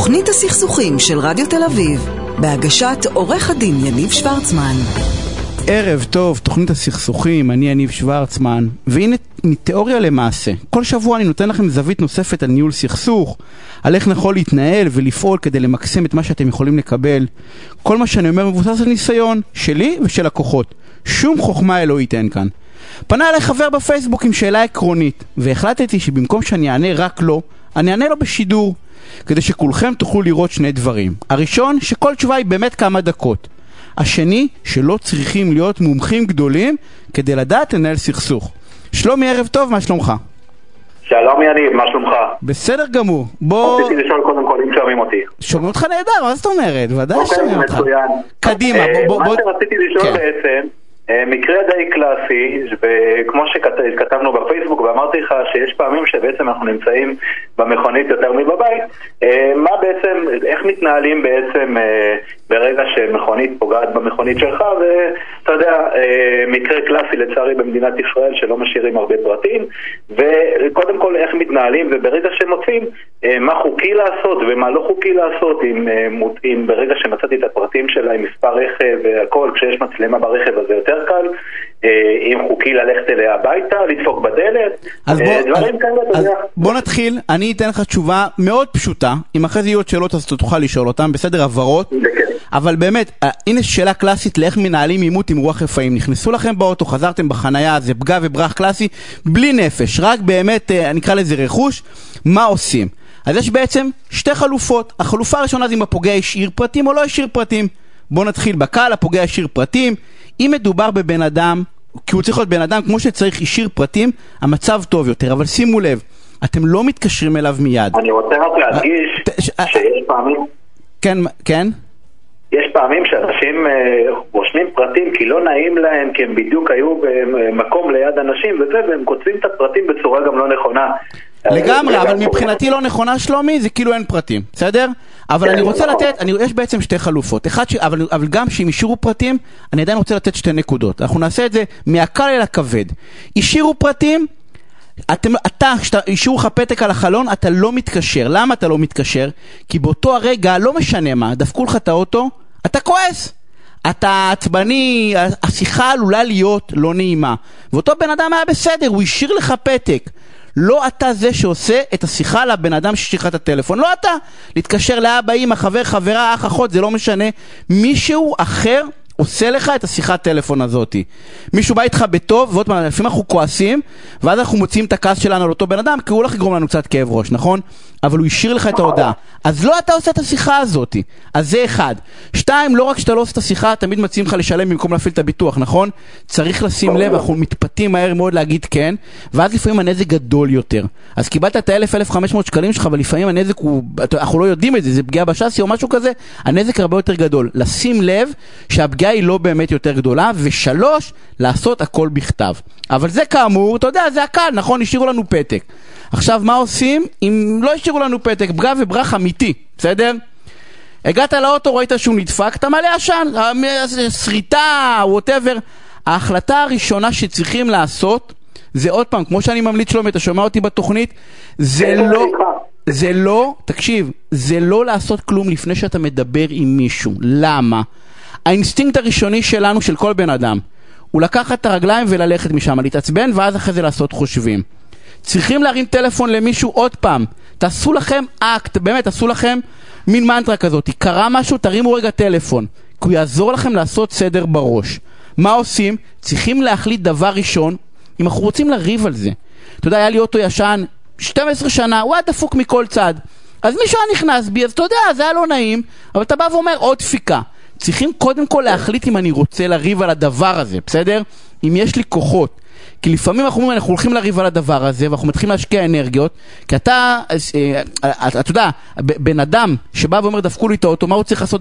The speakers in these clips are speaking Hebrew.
תוכנית הסכסוכים של רדיו תל אביב, בהגשת עורך הדין יניב שוורצמן. ערב טוב, תוכנית הסכסוכים, אני יניב שוורצמן, והנה מתיאוריה למעשה. כל שבוע אני נותן לכם זווית נוספת על ניהול סכסוך, על איך נכון להתנהל ולפעול כדי למקסם את מה שאתם יכולים לקבל. כל מה שאני אומר מבוסס על ניסיון, שלי ושל לקוחות. שום חוכמה אלוהית אין כאן. פנה אליי חבר בפייסבוק עם שאלה עקרונית, והחלטתי שבמקום שאני אענה רק לו, אני אענה לו בשידור, כדי שכולכם תוכלו לראות שני דברים. הראשון, שכל תשובה היא באמת כמה דקות. השני, שלא צריכים להיות מומחים גדולים כדי לדעת לנהל סכסוך. שלומי, ערב טוב, מה שלומך? שלום יניב, מה שלומך? בסדר גמור. בוא... רציתי לשאול קודם כל אם שומעים אותי. שומעים אותך נהדר, מה זאת אומרת? ודאי אוקיי, שומעים אותך. מצוין. קדימה, אה, בוא... בוא- מה בוא- שרציתי לשאול כן. בעצם, אה, מקרה די קלאסי, וכמו שכתבנו בפייסבוק ואמרתי לך שיש פעמים שבעצם אנחנו נמצאים במכונית יותר מבבית, אה, מה בעצם, איך מתנהלים בעצם אה, ברגע שמכונית פוגעת במכונית שלך, ואתה יודע, אה, מקרה קלאסי לצערי במדינת ישראל שלא משאירים הרבה פרטים, וקודם כל איך מתנהלים, וברגע שמוצאים מה חוקי לעשות ומה לא חוקי לעשות, אם, אם ברגע שמצאתי את הפרטים שלה עם מספר רכב והכל, כשיש מצלמה ברכב אז זה יותר קל, אם חוקי ללכת אליה הביתה, לדפוק בדלת, אז אה, בוא, דברים כאלה, אתה יודע. בוא נתחיל, אני אתן לך תשובה מאוד פשוטה, אם אחרי זה יהיו עוד שאלות אז אתה תוכל לשאול אותן, בסדר, הבהרות, בכיף. אבל באמת, אה, הנה שאלה קלאסית לאיך מנהלים עימות עם רוח רפאים, נכנסו לכם באוטו, חזרתם בחנייה, זה פגע וברח קלאסי, בלי נפש, רק באמת, אה, נקרא לזה רכוש, מה עושים? אז יש בעצם שתי חלופות, החלופה הראשונה זה אם הפוגע השאיר פרטים או לא השאיר פרטים. בוא נתחיל בקל, הפוגע השאיר פרטים, אם מדובר בבן אדם, כי הוא צריך להיות בן אדם כמו שצריך, השאיר פרטים, המצב טוב יותר, אבל שימו לב, אתם לא מתקשרים אליו מיד. אני רוצה רק להדגיש ת- ש- שיש פעמים... כן, כן? יש פעמים שאנשים אה, רושמים פרטים כי לא נעים להם, כי הם בדיוק היו במקום ליד אנשים וזה, והם כותבים את הפרטים בצורה גם לא נכונה. לגמרי, אבל מבחינתי לא נכונה שלומי, זה כאילו אין פרטים, בסדר? אבל כן, אני רוצה נכון. לתת, אני, יש בעצם שתי חלופות, אחד ש, אבל, אבל גם שאם השאירו פרטים, אני עדיין רוצה לתת שתי נקודות, אנחנו נעשה את זה מהקל אל הכבד. השאירו פרטים, אתם, אתה, כשאתה השאירו לך פתק על החלון, אתה לא מתקשר. למה אתה לא מתקשר? כי באותו הרגע, לא משנה מה, דפקו לך את האוטו, אתה כועס. אתה עצבני, השיחה עלולה להיות לא נעימה. ואותו בן אדם היה בסדר, הוא השאיר לך פתק. לא אתה זה שעושה את השיחה לבן אדם לך את הטלפון, לא אתה. להתקשר לאבא, אמא, חבר, חברה, אח, אחות, זה לא משנה. מישהו אחר עושה לך את השיחת טלפון הזאתי. מישהו בא איתך בטוב, ועוד פעם, לפעמים אנחנו כועסים, ואז אנחנו מוציאים את הכעס שלנו על אותו בן אדם, כי הוא הולך לגרום לנו קצת כאב ראש, נכון? אבל הוא השאיר לך את ההודעה. אז לא אתה עושה את השיחה הזאתי. אז זה אחד. שתיים, לא רק שאתה לא עושה את השיחה, תמיד מציעים לך לשלם במקום להפעיל את הביטוח, נכון? צריך לשים לב, אנחנו מתפתים מהר מאוד להגיד כן, ואז לפעמים הנזק גדול יותר. אז קיבלת את ה-1000-1500 שקלים שלך, אבל לפעמים הנזק הוא, אנחנו לא יודעים את זה, זה פגיעה בשאסי או משהו כזה, הנזק הרבה יותר גדול. לשים לב שהפגיעה היא לא באמת יותר גדולה, ושלוש, לעשות הכל בכתב. אבל זה כאמור, אתה יודע, זה הקל, נכון? השאירו לנו פתק. עכשיו, מה עושים אם לא השאירו לנו פתק? פגע וברח אמיתי, בסדר? הגעת לאוטו, ראית שהוא נדפק, אתה מלא עשן, שריטה, ווטאבר. ההחלטה הראשונה שצריכים לעשות, זה עוד פעם, כמו שאני ממליץ שלומי, אתה שומע אותי בתוכנית, זה לא. זה לא, תקשיב, זה לא לעשות כלום לפני שאתה מדבר עם מישהו. למה? האינסטינקט הראשוני שלנו, של כל בן אדם, הוא לקחת את הרגליים וללכת משם, להתעצבן, ואז אחרי זה לעשות חושבים. צריכים להרים טלפון למישהו עוד פעם. תעשו לכם אקט, באמת, תעשו לכם מין מנטרה כזאת. קרה משהו, תרימו רגע טלפון. כי הוא יעזור לכם לעשות סדר בראש. מה עושים? צריכים להחליט דבר ראשון, אם אנחנו רוצים לריב על זה. אתה יודע, היה לי אוטו ישן, 12 שנה, הוא היה דפוק מכל צד. אז מישהו היה נכנס בי, אז אתה יודע, זה היה לא נעים, אבל אתה בא ואומר עוד דפיקה. צריכים קודם כל להחליט אם אני רוצה לריב על הדבר הזה, בסדר? אם יש לי כוחות. כי לפעמים אנחנו אומרים, אנחנו הולכים לריב על הדבר הזה, ואנחנו מתחילים להשקיע אנרגיות, כי אתה, אה, אה, אתה יודע, בן אדם שבא ואומר, דפקו לי את האוטו, מה הוא צריך לעשות?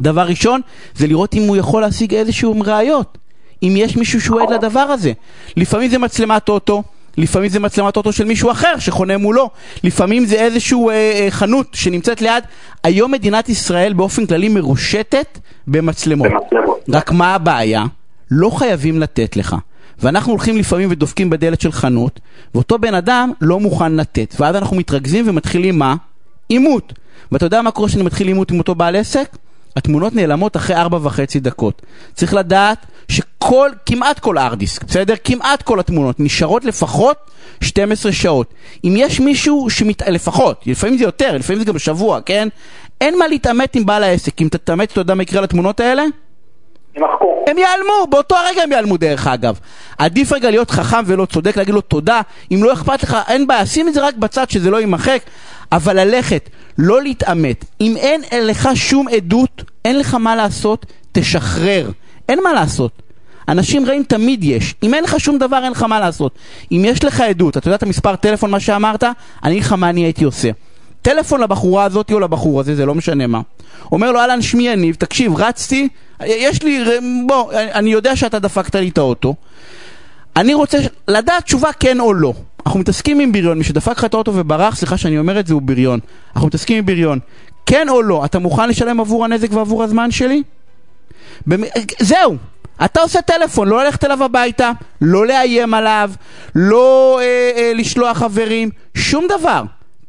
דבר ראשון, זה לראות אם הוא יכול להשיג איזשהו ראיות. אם יש מישהו שהוא עד לדבר הזה. לפעמים זה מצלמת אוטו, לפעמים זה מצלמת אוטו של מישהו אחר שחונה מולו, לפעמים זה איזשהו אה, אה, חנות שנמצאת ליד. היום מדינת ישראל באופן כללי מרושתת במצלמות. במצלמות. רק מה הבעיה? לא חייבים לתת לך. ואנחנו הולכים לפעמים ודופקים בדלת של חנות, ואותו בן אדם לא מוכן לתת. ואז אנחנו מתרכזים ומתחילים מה? עימות. ואתה יודע מה קורה כשאני מתחיל עימות עם אותו בעל עסק? התמונות נעלמות אחרי ארבע וחצי דקות. צריך לדעת שכל, כמעט כל ארדיסק, בסדר? כמעט כל התמונות נשארות לפחות 12 שעות. אם יש מישהו שמת... לפחות, לפעמים זה יותר, לפעמים זה גם שבוע, כן? אין מה להתעמת עם בעל העסק. אם תתעמת, אתה יודע מה יקרה לתמונות האלה? יימחקו. הם ייעלמו, באותו הרגע הם ייעלמו דרך אגב. עדיף רגע להיות חכם ולא צודק, להגיד לו תודה, אם לא אכפת לך, אין בעיה, שים את זה רק בצד שזה לא יימחק, אבל ללכת, לא להתעמת. אם אין לך שום עדות, אין לך מה לעשות, תשחרר. אין מה לעשות. אנשים רעים תמיד יש. אם אין לך שום דבר, אין לך מה לעשות. אם יש לך עדות, אתה יודע את המספר טלפון, מה שאמרת? אני אגיד לך מה אני הייתי עושה. טלפון לבחורה הזאת או לבחור הזה, זה לא משנה מה. אומר לו, אהלן, שמי יניב, תקשיב, רצתי, יש לי, בוא, אני יודע שאתה דפקת לי את האוטו. אני רוצה לדעת תשובה כן או לא. אנחנו מתעסקים עם בריון, מי שדפק לך את האוטו וברח, סליחה שאני אומר את זה, הוא בריון. אנחנו מתעסקים עם בריון. כן או לא, אתה מוכן לשלם עבור הנזק ועבור הזמן שלי? במ... זהו, אתה עושה טלפון, לא ללכת אליו הביתה, לא לאיים עליו, לא אה, אה, לשלוח חברים, שום דבר.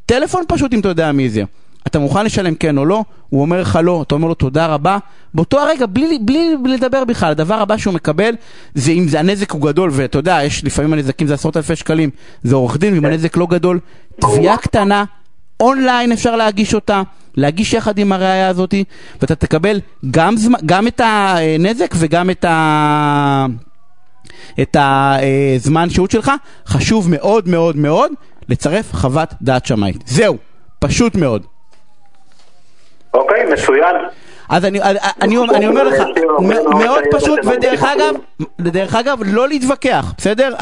טלפון פשוט אם אתה יודע מי זה. אתה מוכן לשלם כן או לא? הוא אומר לך לא, אתה אומר לו תודה רבה. באותו הרגע, בלי, בלי, בלי לדבר בכלל, הדבר הבא שהוא מקבל זה אם זה הנזק הוא גדול, ואתה יודע, יש לפעמים הנזקים זה עשרות אלפי שקלים, זה עורך דין, ואם הנזק לא גדול, תביעה קטנה, אונליין אפשר להגיש אותה, להגיש יחד עם הראייה הזאת, ואתה תקבל גם, זמן, גם את הנזק וגם את ה... את הזמן שהות שלך, חשוב מאוד מאוד מאוד לצרף חוות דעת שמאית. זהו, פשוט מאוד. אוקיי, מצוין. אז אני, אני, אני, אני אומר לך, מאוד פשוט, ודרך אגב, דרך אגב, לא להתווכח, בסדר?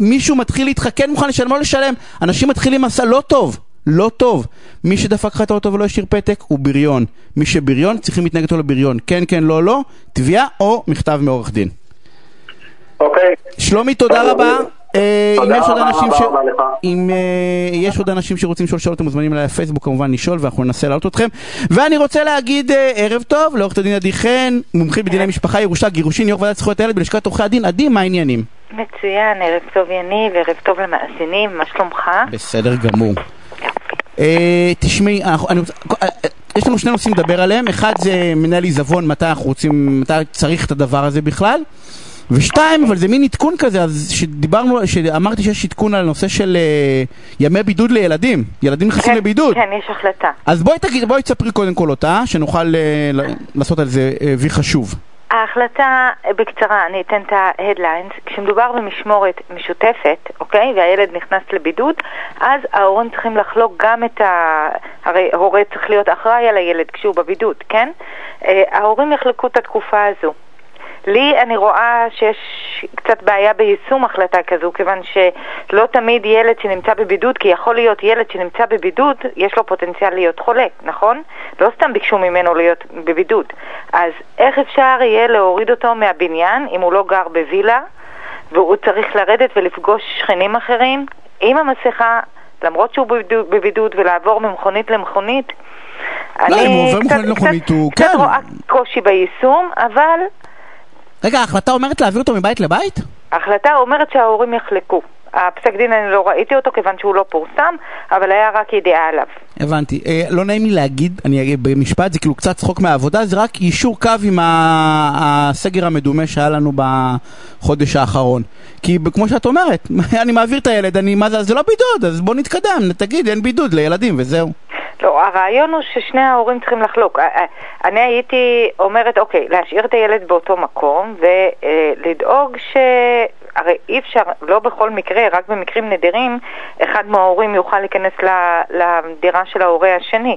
מישהו מתחיל להתחכן כן מוכן לשלם, לא לשלם, אנשים מתחילים מסע לא טוב, לא טוב. מי שדפק לך את האוטו ולא השאיר פתק, הוא בריון. מי שבריון, צריכים להתנגד אותו לבריון. כן, כן, לא, לא, תביעה או מכתב מעורך דין. אוקיי. שלומי, תודה רבה. אה, אם תודה יש עוד רבה, אנשים רבה ש... אם אה, יש עוד אנשים שרוצים לשאול שאלות, אתם מוזמנים אליי לפייסבוק כמובן לשאול ואנחנו ננסה להעלות אתכם. ואני רוצה להגיד אה, ערב טוב לעורכת הדין עדי חן, מומחית בדיני משפחה, ירושה, גירושין, יו"ר ועדת זכויות הילד בלשכת עורכי הדין. עדי, מה העניינים? מצוין, ערב טוב יניב, ערב טוב למאזינים, מה שלומך? בסדר גמור. תשמעי, אנחנו- אני רוצה- יש לנו שני נושאים לדבר עליהם, אחד זה מנהל עיזבון, מתי אנחנו רוצים, מתי צריך את הדבר הזה בכלל, ושתיים, אבל זה מין עדכון כזה, אז שדיברנו, שאמרתי שיש עדכון על הנושא של אה, ימי בידוד לילדים, ילדים נכנסים לבידוד. כן, יש החלטה. אז בואי תגיד, בואי תספרי קודם כל אותה, שנוכל ל- לעשות על זה אה, וי חשוב. ההחלטה, בקצרה, אני אתן את ההדליינס, כשמדובר במשמורת משותפת, אוקיי, והילד נכנס לבידוד, אז ההורים צריכים לחלוק גם את ה... הרי הורה צריך להיות אחראי על הילד כשהוא בבידוד, כן? ההורים יחלקו את התקופה הזו. לי אני רואה שיש קצת בעיה ביישום החלטה כזו, כיוון שלא תמיד ילד שנמצא בבידוד, כי יכול להיות ילד שנמצא בבידוד, יש לו פוטנציאל להיות חולה, נכון? לא סתם ביקשו ממנו להיות בבידוד. אז איך אפשר יהיה להוריד אותו מהבניין אם הוא לא גר בווילה, והוא צריך לרדת ולפגוש שכנים אחרים עם המסכה, למרות שהוא בבידוד, בבידוד ולעבור ממכונית למכונית? לא, אם הוא עובר קצת- מכונית למכונית, קצת- הוא- קצת כן. רואה קושי ביישום, אבל רגע, ההחלטה אומרת להעביר אותו מבית לבית? ההחלטה אומרת שההורים יחלקו. הפסק דין אני לא ראיתי אותו כיוון שהוא לא פורסם, אבל היה רק ידיעה עליו. הבנתי. אה, לא נעים לי להגיד, אני אגיד במשפט, זה כאילו קצת צחוק מהעבודה, זה רק יישור קו עם הסגר המדומה שהיה לנו בחודש האחרון. כי כמו שאת אומרת, אני מעביר את הילד, אני, מה זה, זה לא בידוד, אז בוא נתקדם, תגיד, אין בידוד לילדים וזהו. לא, הרעיון הוא ששני ההורים צריכים לחלוק. אה, אה, אני הייתי אומרת, אוקיי, להשאיר את הילד באותו מקום ולדאוג ש... הרי אי אפשר, לא בכל מקרה, רק במקרים נדירים, אחד מההורים יוכל להיכנס לדירה של ההורה השני.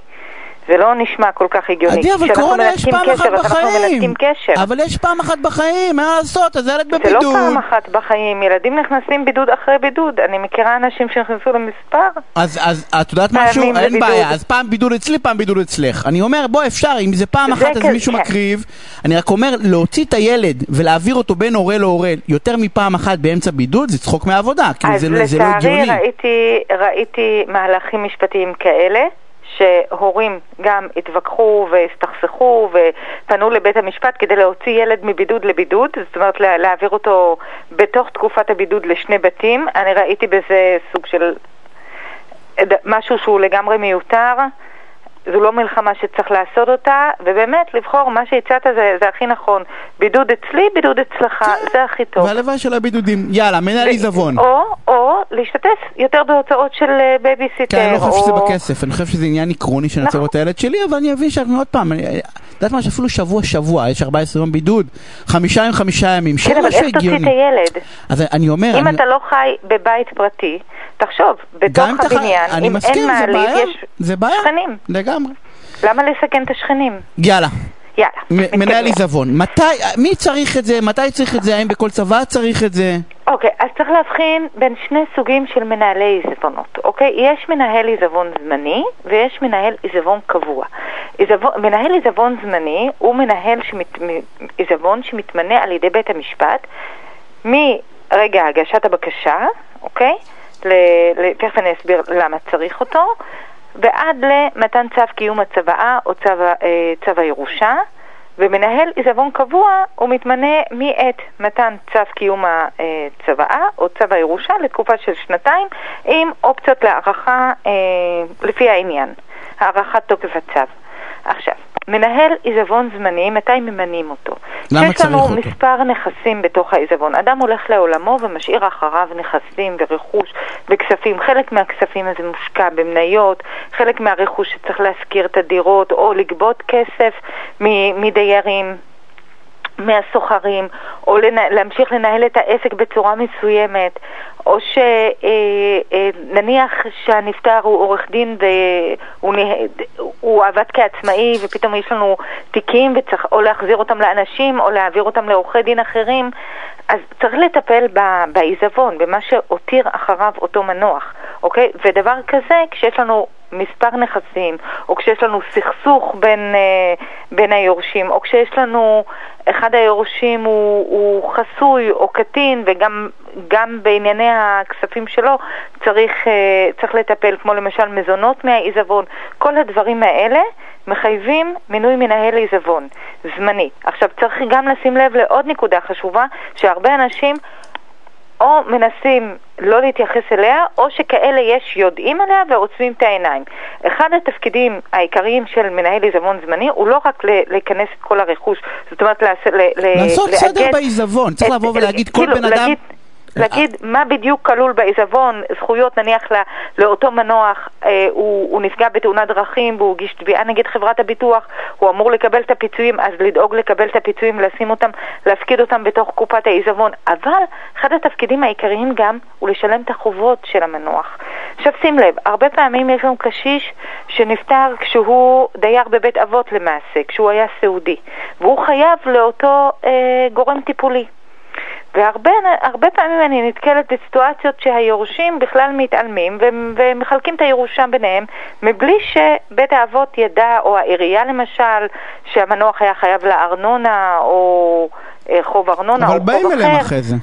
זה לא נשמע כל כך הגיוני. עדי, אבל כשאנחנו קורונה יש פעם אחת קשר, אז אנחנו בחיים. מנתקים קשר. אבל יש פעם אחת בחיים, מה לעשות, אז הילד זה בבידוד. לא פעם אחת בחיים, ילדים נכנסים בידוד אחרי בידוד. אני מכירה אנשים שנכנסו למספר. אז, אז את יודעת משהו? אין בבידוד. בעיה, אז פעם בידוד אצלי, פעם בידוד אצלך. אני אומר, בוא, אפשר, אם זה פעם זה אחת אז כזה, מישהו כן. מקריב. אני רק אומר, להוציא את הילד ולהעביר אותו בין הורה להורה יותר מפעם אחת באמצע בידוד, זה צחוק מהעבודה. כאילו, אז זה, לא- זה לא לצערי הגיוני. ראיתי, ראיתי מהלכים משפטיים כאלה. שהורים גם התווכחו והסתכסכו ופנו לבית המשפט כדי להוציא ילד מבידוד לבידוד, זאת אומרת לה- להעביר אותו בתוך תקופת הבידוד לשני בתים. אני ראיתי בזה סוג של משהו שהוא לגמרי מיותר. זו לא מלחמה שצריך לעשות אותה, ובאמת לבחור מה שהצעת זה, זה הכי נכון. בידוד אצלי, בידוד אצלך, זה הכי טוב. והלוואי שלא בידודים. יאללה, מנהל עיזבון. או, או להשתתף יותר בהוצאות של אה, בייביסיטר. כן, אני לא חושב או- שזה בכסף, אני חושב שזה עניין עקרוני שאני רוצה נכון. את הילד שלי, אבל אני אבין שאנחנו עוד פעם, אני- את יודעת מה, שאפילו שבוע שבוע, יש 14 יום בידוד, חמישה ימים חמישה ימים, כן, אבל איך תוציא את. הילד? אז אני אומר, אם אני- אתה לא חי בבית פרטי, תחשוב, בתוך חי- הבניין, אני אם מסכים, אין בעיה, יש זה בעיה, שכנים. לגמרי. למה לסכן את השכנים? יאללה, יאללה. מנהל. עיזבון, מתי, מי צריך את זה, מתי צריך את זה, האם בכל צבא צריך את זה? אוקיי, אז צריך להבחין בין שני סוגים של מנהלי עיזבונות, אוקיי? יש מנהל עיזבון זמני ויש מנהל עיזבון קבוע. עיזבון, מנהל עיזבון זמני הוא מנהל שמת, עיזבון שמתמנה על ידי בית המשפט מרגע הגשת הבקשה, אוקיי? תכף אני אסביר למה צריך אותו, ועד למתן צו קיום הצוואה או צו, אה, צו הירושה. ומנהל עיזבון קבוע הוא מתמנה מעת מתן צו קיום הצוואה או צו הירושה לתקופה של שנתיים עם אופציות להארכה אה, לפי העניין, הארכת תוקף הצו. עכשיו, מנהל עיזבון זמני, מתי ממנים אותו? למה יש לנו צריך אותו? מספר נכסים בתוך העיזבון. אדם הולך לעולמו ומשאיר אחריו נכסים ורכוש וכספים. חלק מהכספים הזה מושקע במניות, חלק מהרכוש שצריך להשכיר את הדירות או לגבות כסף מדיירים. מהסוחרים, או להמשיך לנהל את העסק בצורה מסוימת, או שנניח שהנפטר הוא עורך דין והוא נה- הוא עבד כעצמאי ופתאום יש לנו תיקים וצריך או להחזיר אותם לאנשים או להעביר אותם לעורכי דין אחרים, אז צריך לטפל בעיזבון, במה שהותיר אחריו אותו מנוח, אוקיי? ודבר כזה, כשיש לנו מספר נכסים, או כשיש לנו סכסוך בין, אה, בין היורשים, או כשיש לנו, אחד היורשים הוא, הוא חסוי או קטין, וגם גם בענייני הכספים שלו צריך, אה, צריך לטפל, כמו למשל מזונות מהעיזבון. כל הדברים האלה מחייבים מינוי מנהל עיזבון, זמני. עכשיו צריך גם לשים לב לעוד נקודה חשובה, שהרבה אנשים או מנסים לא להתייחס אליה, או שכאלה יש יודעים עליה ועוצמים את העיניים. אחד התפקידים העיקריים של מנהל עיזבון זמני הוא לא רק לכנס את כל הרכוש, זאת אומרת לעשות סדר בעיזבון, צריך לבוא ולהגיד כל כאילו, בן אדם... להגיד, מה בדיוק כלול בעיזבון, זכויות נניח לה, לאותו מנוח, אה, הוא, הוא נפגע בתאונת דרכים והוא הגיש תביעה נגד חברת הביטוח, הוא אמור לקבל את הפיצויים, אז לדאוג לקבל את הפיצויים, לשים אותם, להפקיד אותם בתוך קופת העיזבון. אבל אחד התפקידים העיקריים גם הוא לשלם את החובות של המנוח. עכשיו שים לב, הרבה פעמים יש לנו קשיש שנפטר כשהוא דייר בבית אבות למעשה, כשהוא היה סיעודי, והוא חייב לאותו אה, גורם טיפולי. והרבה הרבה פעמים אני נתקלת בסיטואציות שהיורשים בכלל מתעלמים ומחלקים את הירושה ביניהם מבלי שבית האבות ידע, או העירייה למשל, שהמנוח היה חייב לארנונה או אה, חוב ארנונה אבל או באים חוב אליהם אחר. אחרי זה.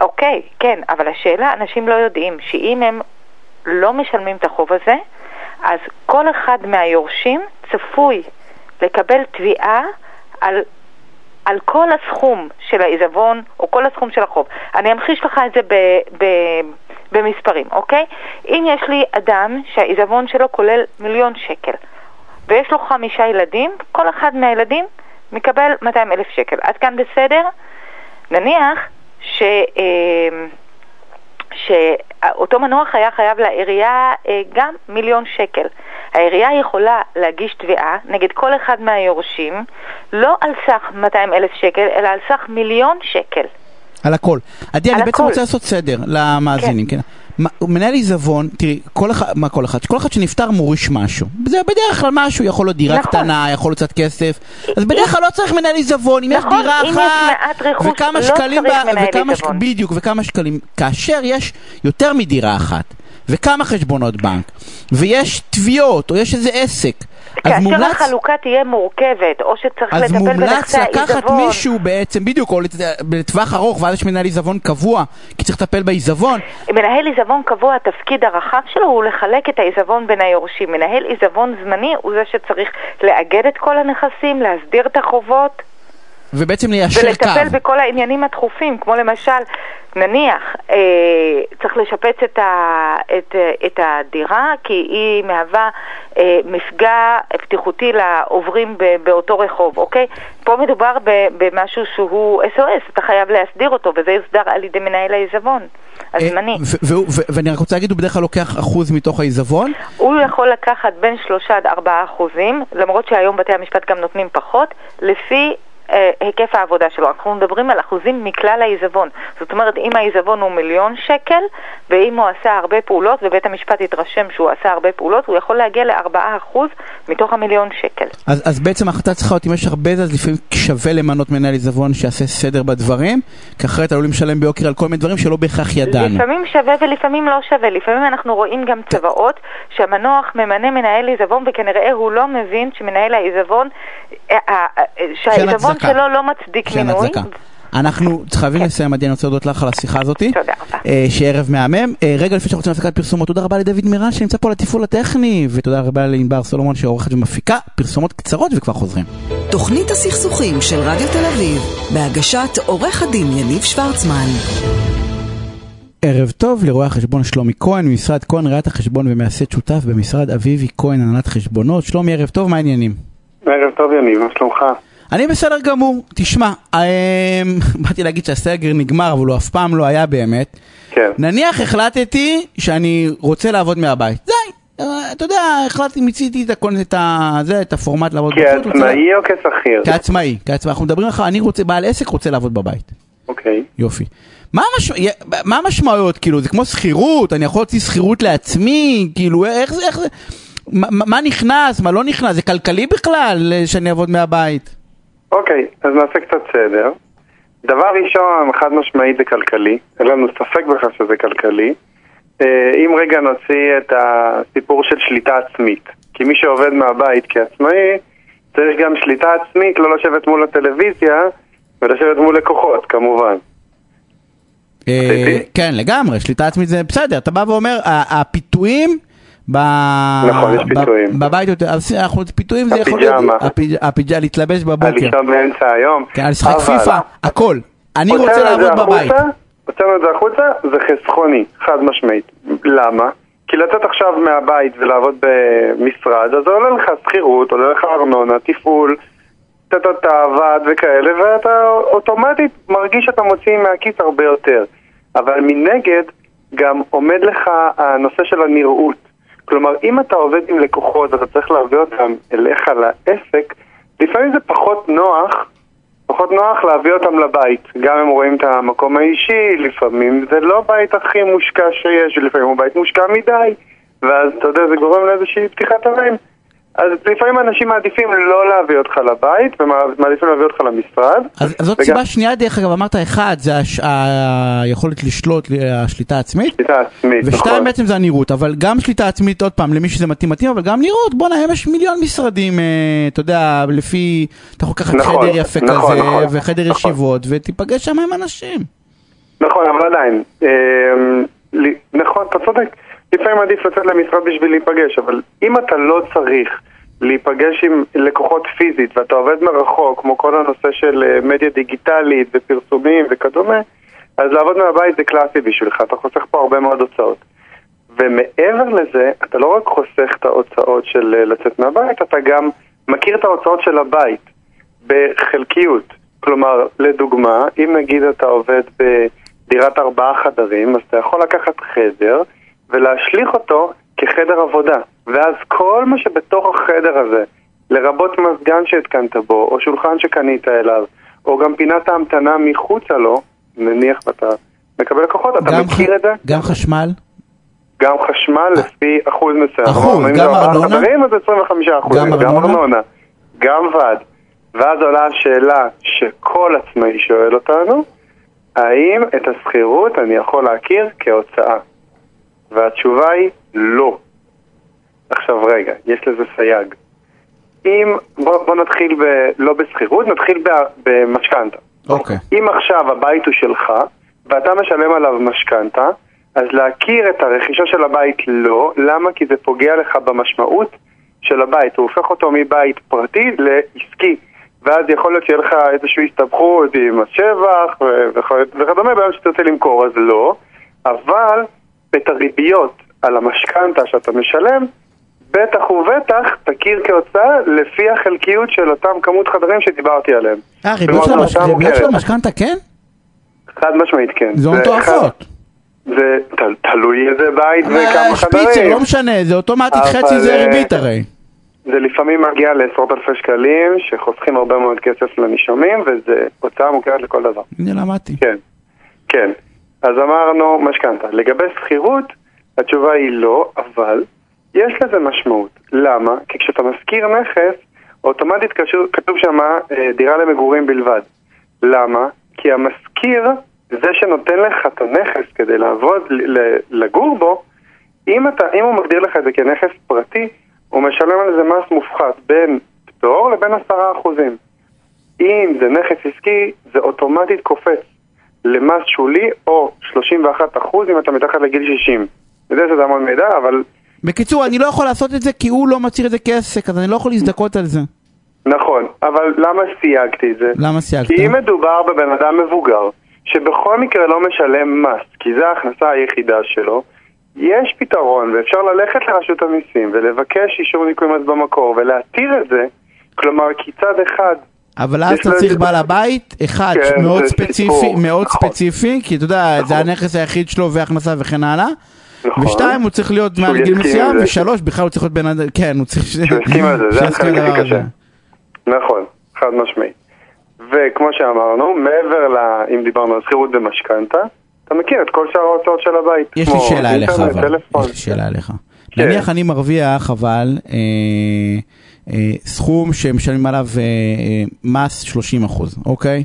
אוקיי, כן, אבל השאלה, אנשים לא יודעים שאם הם לא משלמים את החוב הזה, אז כל אחד מהיורשים צפוי לקבל תביעה על, על כל הסכום של העיזבון או כל הסכום של החוב. אני אמחיש לך את זה ב, ב, במספרים, אוקיי? אם יש לי אדם שהעיזבון שלו כולל מיליון שקל ויש לו חמישה ילדים, כל אחד מהילדים מקבל 200 אלף שקל. עד כאן בסדר? נניח ש... אה, שאותו מנוח היה חייב לעירייה אה, גם מיליון שקל. העירייה יכולה להגיש תביעה נגד כל אחד מהיורשים, לא על סך 200 אלף שקל, אלא על סך מיליון שקל. על הכל. עדי, אני בעצם. רוצה לעשות סדר למאזינים, כן. מה- מנהל עיזבון, תראי, כל אחד, מה כל אחד? כל אחד שנפטר מוריש משהו. זה בדרך כלל משהו, יכול להיות דירה נכון. קטנה, יכול להיות קצת כסף. אז בדרך כלל לא צריך מנהל עיזבון, אם יש נכון, דירה אם יש אחת, רכוש, וכמה לא שקלים, ב- וכמה ש-. בדיוק, וכמה שקלים. כאשר יש יותר מדירה אחת, וכמה חשבונות בנק, ויש תביעות, או יש איזה עסק, אז כאשר מומלץ... החלוקה תהיה מורכבת, או שצריך אז לטפל מומלץ בנכסי לקחת העיזבון, מישהו בעצם, בדיוק, או לטווח ארוך, ואז יש מנהל עיזבון קבוע, כי צריך לטפל בעיזבון. מנהל עיזבון קבוע, התפקיד הרחב שלו הוא לחלק את העיזבון בין היורשים. מנהל עיזבון זמני הוא זה שצריך לאגד את כל הנכסים, להסדיר את החובות. ובעצם ליישר קו. ולטפל בכל העניינים הדחופים, כמו למשל, נניח, אה, צריך לשפץ את, ה, את, את הדירה, כי היא מהווה אה, מפגע בטיחותי לעוברים ב, באותו רחוב, אוקיי? פה מדובר ב, במשהו שהוא SOS, אתה חייב להסדיר אותו, וזה יוסדר על ידי מנהל העיזבון. הזמני. ואני רק רוצה להגיד, הוא בדרך כלל לוקח אחוז מתוך העיזבון? הוא יכול לקחת בין שלושה עד ארבעה אחוזים, למרות שהיום בתי המשפט גם נותנים פחות, לפי אה, היקף העבודה שלו. אנחנו מדברים על אחוזים מכלל העיזבון. זאת אומרת, אם העיזבון הוא מיליון שקל, ואם הוא עשה הרבה פעולות, ובית המשפט יתרשם שהוא עשה הרבה פעולות, הוא יכול להגיע לארבעה אחוז מתוך המיליון שקל. אז, אז בעצם ההחלטה צריכה להיות, אם יש הרבה, אז לפעמים שווה למנות מנהל עיזבון שיעשה סדר בדברים, כי אחרת עלולים לשלם ביוקר על כל מיני דברים שלא בהכרח ידענו. לפעמים שווה ולפעמים לא שווה. לפעמים אנחנו רואים גם צבאות שהמנוח ממנה מנהל עיזבון, וכנראה הוא לא מבין שמנהל העיזבון, אה, אה, שהעיזבון הפתרון שלו לא מצדיק מינוי. אנחנו חייבים כן. לסיים, עדי, אני רוצה להודות לך על השיחה הזאת. תודה רבה. אה, שערב מהמם. אה, רגע לפני שאנחנו רוצים להפסקת פרסומות, תודה רבה לדוד מירן שנמצא פה לתפעול הטכני, ותודה רבה לענבר סולומון שעורכת ומפיקה פרסומות קצרות וכבר חוזרים. תוכנית הסכסוכים של רדיו תל אביב, בהגשת עורך הדין יניב שוורצמן. ערב טוב לרואה החשבון שלומי כהן, ממשרד כהן ראיית החשבון ומייסד שותף במשרד אביבי כהן הנהלת חשבונות. שלומי, ערב טוב, מה העניינים? ערב טוב יניב, מה שלומך? אני בסדר גמור, תשמע, אמ, באתי להגיד שהסגר נגמר, אבל הוא אף פעם לא היה באמת. כן. נניח החלטתי שאני רוצה לעבוד מהבית, די. אה, אתה יודע, החלטתי, מיציתי את, את, זה, את הפורמט לעבוד בבית. כעצמאי או כשכיר? כעצמאי, כעצמאי. אנחנו מדברים לך, אני רוצה, בעל עסק רוצה לעבוד בבית. אוקיי. יופי. מה, המש... מה המשמעויות? כאילו, זה כמו שכירות? אני יכול להוציא שכירות לעצמי? כאילו, איך זה, איך זה? מה, מה נכנס, מה לא נכנס? זה כלכלי בכלל שאני אעבוד מהבית? אוקיי, אז נעשה קצת סדר. דבר ראשון, חד משמעית זה כלכלי, אין לנו ספק בכלל שזה כלכלי. אה, אם רגע נוציא את הסיפור של שליטה עצמית, כי מי שעובד מהבית כעצמאי, צריך גם שליטה עצמית, לא לשבת מול הטלוויזיה ולשבת מול לקוחות, כמובן. אה, כן, לגמרי, שליטה עצמית זה בסדר, אתה בא ואומר, הפיתויים... ב... נכון, יש פיתויים. בבית אנחנו פיתויים זה יכול להיות, הפיג'מה, להתלבש בבוקר. לישון באמצע היום. כן, לשחק פיפא, הכל. אני רוצה לעבוד בבית. הוצאנו את זה החוצה, זה חסכוני, חד משמעית. למה? כי לצאת עכשיו מהבית ולעבוד במשרד, אז עולה לך שכירות, עולה לך ארנונה, תפעול, אותה ועד וכאלה, ואתה אוטומטית מרגיש שאתה מוציא מהכיס הרבה יותר. אבל מנגד, גם עומד לך הנושא של הנראות. כלומר, אם אתה עובד עם לקוחות ואתה צריך להביא אותם אליך לעסק, לפעמים זה פחות נוח, פחות נוח להביא אותם לבית. גם אם רואים את המקום האישי, לפעמים זה לא בית הכי מושקע שיש, ולפעמים הוא בית מושקע מדי, ואז אתה יודע, זה גורם לאיזושהי פתיחת ערים. אז לפעמים אנשים מעדיפים לא להביא אותך לבית, ומעדיפים להביא אותך למשרד. אז זאת וגם... סיבה שנייה, דרך אגב, אמרת אחד, זה הש... היכולת לשלוט, השליטה העצמית. שליטה עצמית, נכון. ושתיים בעצם זה הנראות, אבל גם שליטה עצמית, עוד פעם, למי שזה מתאים מתאים, אבל גם נראות, בואנה, היום יש מיליון משרדים, אה, אתה יודע, לפי, אתה יכול לקחת נכון, חדר יפה נכון, כזה, נכון, וחדר נכון. ישיבות, ותיפגש שם עם אנשים. נכון, אבל עדיין, אה, נכון, אתה צודק. לפעמים עדיף לצאת למשרד בשביל להיפגש, אבל אם אתה לא צריך להיפגש עם לקוחות פיזית ואתה עובד מרחוק, כמו כל הנושא של אה, מדיה דיגיטלית ופרסומים וכדומה, אז לעבוד מהבית זה קלאסי בשבילך, אתה חוסך פה הרבה מאוד הוצאות. ומעבר לזה, אתה לא רק חוסך את ההוצאות של אה, לצאת מהבית, אתה גם מכיר את ההוצאות של הבית בחלקיות. כלומר, לדוגמה, אם נגיד אתה עובד בדירת ארבעה חדרים, אז אתה יכול לקחת חדר ולהשליך אותו כחדר עבודה. ואז כל מה שבתוך החדר הזה, לרבות מזגן שהתקנת בו, או שולחן שקנית אליו, או גם פינת ההמתנה מחוצה לו, נניח ואתה מקבל לקוחות, אתה מכיר ח... את זה? גם חשמל? גם חשמל לפי אחוז מסוים. אחוז, גם ארנונה? חדרים אז 25 אחוז, גם ארנונה, גם ועד. ואז עולה השאלה שכל עצמאי שואל אותנו, האם את השכירות אני יכול להכיר כהוצאה? והתשובה היא לא. עכשיו רגע, יש לזה סייג. אם, בוא, בוא נתחיל ב, לא בשכירות, נתחיל במשכנתה. אוקיי. Okay. אם עכשיו הבית הוא שלך, ואתה משלם עליו משכנתה, אז להכיר את הרכישה של הבית לא, למה? כי זה פוגע לך במשמעות של הבית, הוא הופך אותו מבית פרטי לעסקי, ואז יכול להיות שיהיה לך איזושהי הסתבכות עם השבח וכדומה, ביום שתרצה למכור, אז לא. אבל את הריביות על המשכנתה שאתה משלם, בטח ובטח תכיר כהוצאה לפי החלקיות של אותם כמות חדרים שדיברתי עליהם. אה, ריביות של. המשכנתה כן? חד משמעית כן. זה מטורפות. זה תלוי איזה בית וכמה אה, שפיצר, חדרים. לא משנה, זה אוטומטית חצי זה אה, ריבית הרי. זה לפעמים מגיע לעשרות אלפי שקלים, שחוסכים הרבה מאוד כסף לנישומים, וזה הוצאה מוכרת לכל דבר. הנה למדתי. כן, כן. אז אמרנו משכנתה. לגבי שכירות, התשובה היא לא, אבל יש לזה משמעות. למה? כי כשאתה משכיר נכס, אוטומטית כתוב שם אה, דירה למגורים בלבד. למה? כי המשכיר, זה שנותן לך את הנכס כדי לעבוד, לגור בו, אם, אתה, אם הוא מגדיר לך את זה כנכס פרטי, הוא משלם על זה מס מופחת בין פטור לבין עשרה אחוזים. אם זה נכס עסקי, זה אוטומטית קופץ למס שולי או 31 אחוז אם אתה מתחת לגיל 60. אני יודע שזה המון מידע, אבל בקיצור, אני לא יכול לעשות את זה כי הוא לא מצהיר את זה כעסק, אז אני לא יכול להזדכות על זה. נכון. אבל למה סייגתי את זה? למה סייגת? כי אם מדובר בבן אדם מבוגר, שבכל מקרה לא משלם מס, כי זו ההכנסה היחידה שלו, יש פתרון, ואפשר ללכת לרשות המיסים ולבקש אישור ניכוי מס במקור ולהתיר את זה, כלומר, כי צד אחד אבל אז אתה צריך בעל הבית, אחד כן, מאוד זה ספציפי, סיפור. מאוד נכון. ספציפי, כי אתה יודע, זה נכון. הנכס היחיד שלו והכנסה וכן הלאה. נכון. ושתיים, הוא צריך להיות מעל גיל מסוים, זה. ושלוש, בכלל הוא צריך להיות בן אדם, כן, הוא צריך... שהוא יסכים על זה, זה החלק הכי. קשה. נכון, חד משמעית. וכמו שאמרנו, מעבר ל... אם דיברנו על שכירות במשכנתה, אתה מכיר את כל שאר ההוצאות של הבית. יש לי שאלה אליך אבל. יש לי שאלה אליך. כן. נניח אני מרוויח אבל אה, סכום שמשלמים עליו אה, אה, מס 30 אחוז, אוקיי?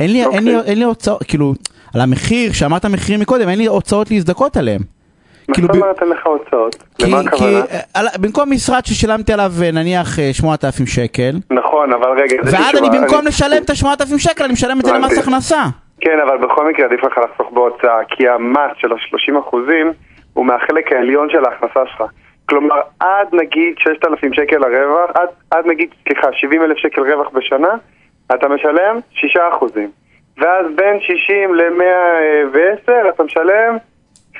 אין לי, אין לי, אוקיי. אין לי הוצאות, כאילו, על המחיר, שאמרת מחירים מקודם, אין לי הוצאות להזדכות עליהם. מה כאילו, זאת ב- אומרת אין לך הוצאות? כי, למה הכוונה? אה, על, במקום משרד ששילמתי עליו אה, נניח אה, 8,000 שקל, נכון, אבל רגע, ואז אני. במקום לשלם את ה-8,000 שקל, אני משלם את זה למס. הכנסה. כן, אבל בכל מקרה עדיף לך לחסוך בהוצאה, כי המס של ה-30 אחוזים הוא מהחלק העליון של ההכנסה שלך. כלומר, עד נגיד 6,000 שקל הרווח, עד, עד נגיד, סליחה, 70 אלף שקל רווח בשנה, אתה משלם 6 אחוזים. ואז בין 60 ל-110 אתה משלם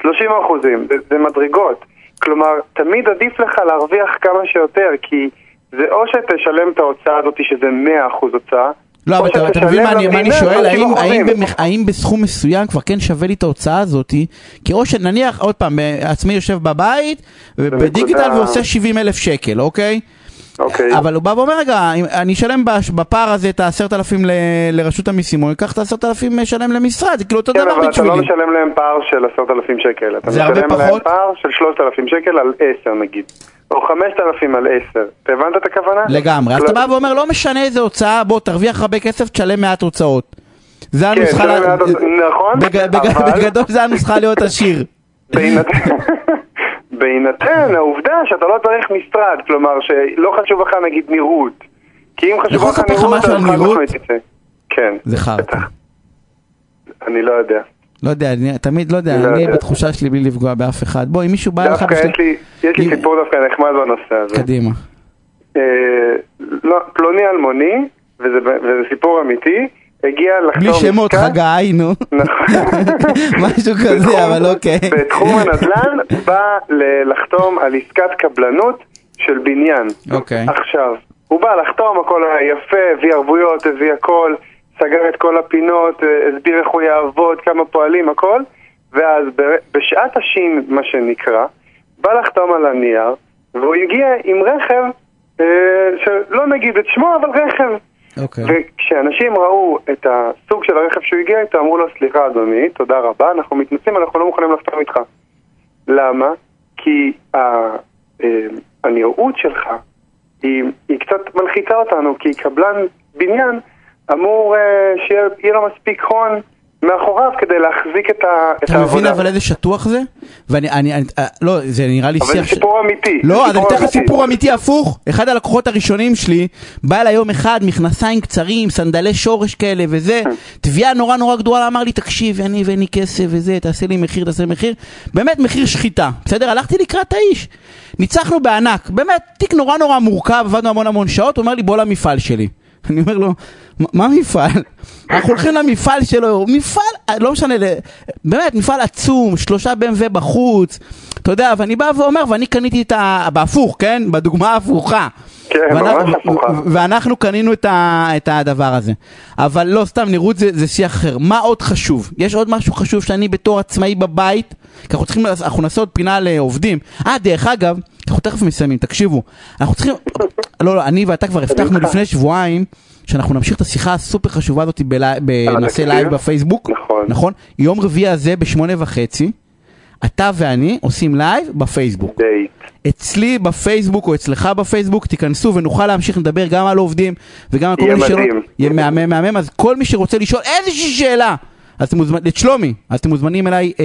30 אחוזים. זה, זה מדרגות. כלומר, תמיד עדיף לך להרוויח כמה שיותר, כי זה או שתשלם את ההוצאה הזאת שזה 100 אחוז הוצאה, לא, אבל אתה- אתה מבין מה אני מה אני למדינה שואל? 30 האם- האם אחוזים. במח- האם בסכום מסוים כבר כן שווה לי את ההוצאה הזאתי? כי או שנניח, עוד פעם, אה, עצמאי יושב בבית, בדיגיטל ועושה 70 אלף שקל, אוקיי? אוקיי. אבל הוא בא ואומר, רגע, אני אשלם בפער הזה את העשרת אלפים ל- לרשות המיסים, או אקח את העשרת אלפים לשלם למשרד, זה כאילו אותו כן, דבר אבל אתה לא בשבילי. משלם להם פער של עשרת אלפים שקל. אתה זה הרבה משלם להם פחות? פער של שלושת אלפים שקל על עשר נגיד. או חמשת אלפים על עשר. אתה הבנת את הכוונה? לגמרי. אז לא- אתה בא ואומר, לא משנה איזה הוצאה, בוא תרוויח הרבה כסף, תשלם מעט הוצאות. זה כן, הנוסחה, נכון, אבל- בגדול זה הנוסחה להיות עשיר. בהינתן- העובדה שאתה לא צריך משרד, כלומר שלא חשוב לך נגיד נראות. כי אם חשוב לך נראות, אז חד? משמעית תצא. כן. זה חרטא. אני לא יודע. לא יודע, אני תמיד לא יודע, אני לא אני יודע. בתחושה שלי בלי לפגוע באף אחד. בוא, אם מישהו בא לך... דווקא יש לי- יש לי סיפור דווקא נחמד בנושא הזה. קדימה. אה, לא, פלוני אלמוני, וזה, וזה סיפור אמיתי, הגיע לחתום בלי שמות, חגי, נו. נכון. משהו כזה, אבל אוקיי. בתחום הנדל"ן בא לחתום על עסקת קבלנות של בניין. אוקיי. עכשיו, הוא בא לחתום, הכל היה יפה, הביא ערבויות, הביא הכל, סגר את כל הפינות, אה, הסביר איך הוא יעבוד, כמה פועלים, הכל, ואז בשעת השין, מה שנקרא, בא לחתום על הנייר, והוא הגיע עם רכב, אה, שלא נגיד את שמו, אבל רכב. אוקיי. וכשאנשים ראו את הסוג של הרכב שהוא הגיע איתו, אמרו לו, סליחה אדוני, תודה רבה, אנחנו מתנצלים, אנחנו לא מוכנים לחתום איתך. למה? כי ה- אה, הנראות שלך היא, היא קצת מלחיצה אותנו, כי קבלן בניין אמור אה, שיהיה יהיה לו מספיק הון מאחוריו כדי להחזיק את, ה, את אתה מבין העבודה. אבל איזה שטוח זה? ואני, אני, אני, אה, לא, זה נראה לי אבל זה שיח ש- סיפור אמיתי. לא, אז אני אתן לך. סיפור אמיתי הפוך. אחד הלקוחות הראשונים שלי, בא אליי יום אחד, מכנסיים קצרים, סנדלי שורש כאלה וזה, תביעה נורא נורא גדולה, אמר לי, תקשיב, אני ואין לי כסף וזה, תעשה לי מחיר, תעשה לי מחיר. באמת מחיר שחיטה, בסדר? הלכתי לקראת האיש. ניצחנו בענק, באמת, תיק נורא נורא מורכב, עבדנו המון המון שעות, הוא אומר לי, בוא למפעל שלי. אני אומר לו, "מה- מפעל? אנחנו הולכים למפעל שלו, מפעל, לא משנה, באמת, מפעל עצום, שלושה BMW בחוץ, אתה יודע, ואני בא ואומר, ואני קניתי את ה... בהפוך, כן? בדוגמה ההפוכה. כן, ממש הפוכה. ואנחנו קנינו את, ה, את הדבר הזה. אבל לא, סתם, נראות זה, זה שיח אחר. מה עוד חשוב? יש עוד משהו חשוב שאני בתור עצמאי בבית, כי אנחנו צריכים, אנחנו נעשה עוד פינה לעובדים. אה, דרך אגב, אנחנו תכף מסיימים, תקשיבו. אנחנו צריכים, לא, לא, אני ואתה כבר הבטחנו. לפני שבועיים, שאנחנו נמשיך את השיחה הסופר חשובה הזאת בנעשה התקציב? לייב בפייסבוק. נכון. נכון? יום רביעי הזה בשמונה וחצי, אתה ואני עושים לייב בפייסבוק. דייט. אצלי בפייסבוק או אצלך בפייסבוק, תיכנסו ונוכל להמשיך לדבר גם על עובדים וגם על כל יהיה מיני שאלות. מדהים. יהיה מהמם, מהמם, אז כל מי שרוצה לשאול איזושהי שאלה, אז אתם מוזמנים, את שלומי, אז אתם מוזמנים אליי אה,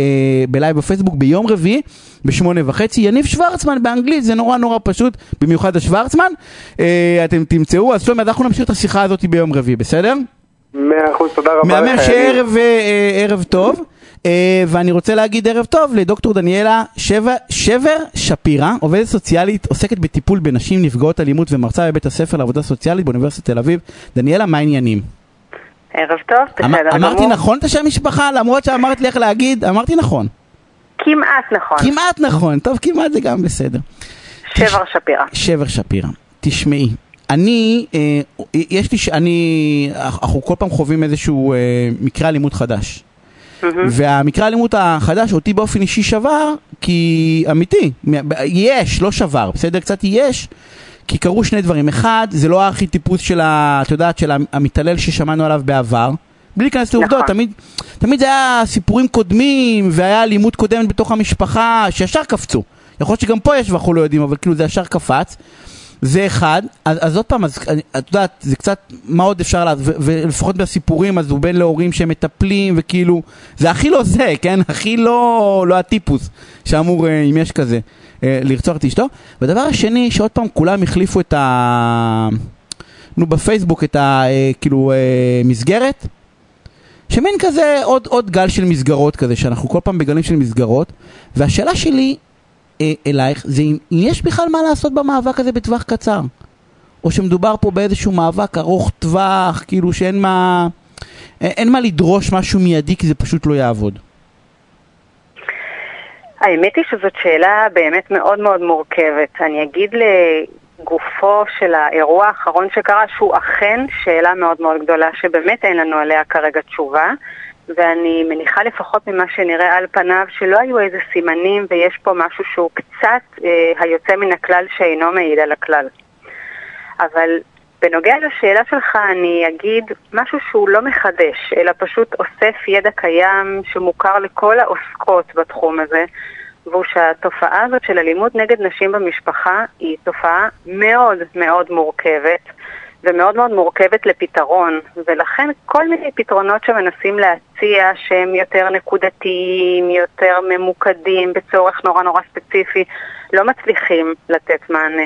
בלייב בפייסבוק ביום רביעי בשמונה וחצי, יניב שוורצמן באנגלית, זה נורא נורא פשוט, במיוחד השוורצמן, אה, אתם תמצאו, אז שלומי, אז אנחנו נמשיך את השיחה הזאת ביום רביעי, בסדר? מאה אחוז, תודה רבה מהמם לך, יניב. שערב אה, אה, ערב טוב, אה, ואני רוצה להגיד ערב טוב לדוקטור דניאלה שבר, שבר שפירא, עובדת סוציאלית, עוסקת בטיפול בנשים נפגעות אלימות ומרצה בבית הספר לעבודה סוציאלית באוניברסיטת תל אביב. דניאלה, מה העניינים? ערב טוב, בסדר גמור. אמרתי נכון את השם משפחה? למרות שאמרת לי איך להגיד, אמרתי נכון. כמעט נכון. כמעט נכון, טוב, כמעט זה גם בסדר. שבר שפירא. שבר שפירא, תשמעי, אני, אה, יש לי, ש- אני, אנחנו כל פעם חווים איזשהו אה, מקרה אלימות חדש. והמקרה האלימות החדש אותי באופן אישי שבר, כי אמיתי, יש, לא שבר, בסדר? קצת יש, כי קרו שני דברים. אחד, זה לא הארכיטיפוס של, ה, את יודעת, של המתעלל ששמענו עליו בעבר. בלי להיכנס לעובדות, נכון. תמיד, תמיד זה היה סיפורים קודמים, והיה אלימות קודמת בתוך המשפחה, שישר קפצו. יכול להיות שגם פה יש ואנחנו לא יודעים, אבל כאילו זה ישר קפץ. זה אחד, אז, אז עוד פעם, אז, אני- את יודעת, זה קצת, מה עוד אפשר לעשות, ולפחות בסיפורים, אז הוא בן להורים שמטפלים, וכאילו, זה הכי לא זה, כן? הכי לא, לא הטיפוס שאמור, אה, אם יש כזה, לרצוח את אשתו. והדבר השני, שעוד פעם כולם החליפו את ה... נו, בפייסבוק את ה... אה, כאילו, אה, מסגרת. שמין כזה עוד, עוד גל של מסגרות כזה, שאנחנו כל פעם בגלים של מסגרות, והשאלה שלי אה, אלייך זה אם, יש בכלל מה לעשות במאבק הזה בטווח קצר, או שמדובר פה באיזשהו מאבק ארוך טווח, כאילו שאין מה, אין מה לדרוש משהו מיידי כי זה פשוט לא יעבוד. האמת היא שזאת שאלה באמת מאוד מאוד מורכבת. אני אגיד לגופו של האירוע האחרון שקרה, שהוא אכן שאלה מאוד מאוד גדולה, שבאמת אין לנו עליה כרגע תשובה, ואני מניחה לפחות ממה שנראה על פניו, שלא היו איזה סימנים ויש פה משהו שהוא קצת אה, היוצא מן הכלל שאינו מעיד על הכלל. אבל בנוגע לשאלה שלך אני אגיד משהו שהוא לא מחדש, אלא פשוט אוסף ידע קיים שמוכר לכל העוסקות בתחום הזה, והוא שהתופעה הזאת של אלימות נגד נשים במשפחה היא תופעה מאוד מאוד מורכבת. ומאוד מאוד מורכבת לפתרון, ולכן כל מיני פתרונות שמנסים להציע שהם יותר נקודתיים, יותר ממוקדים בצורך נורא נורא ספציפי, לא מצליחים לתת מענה.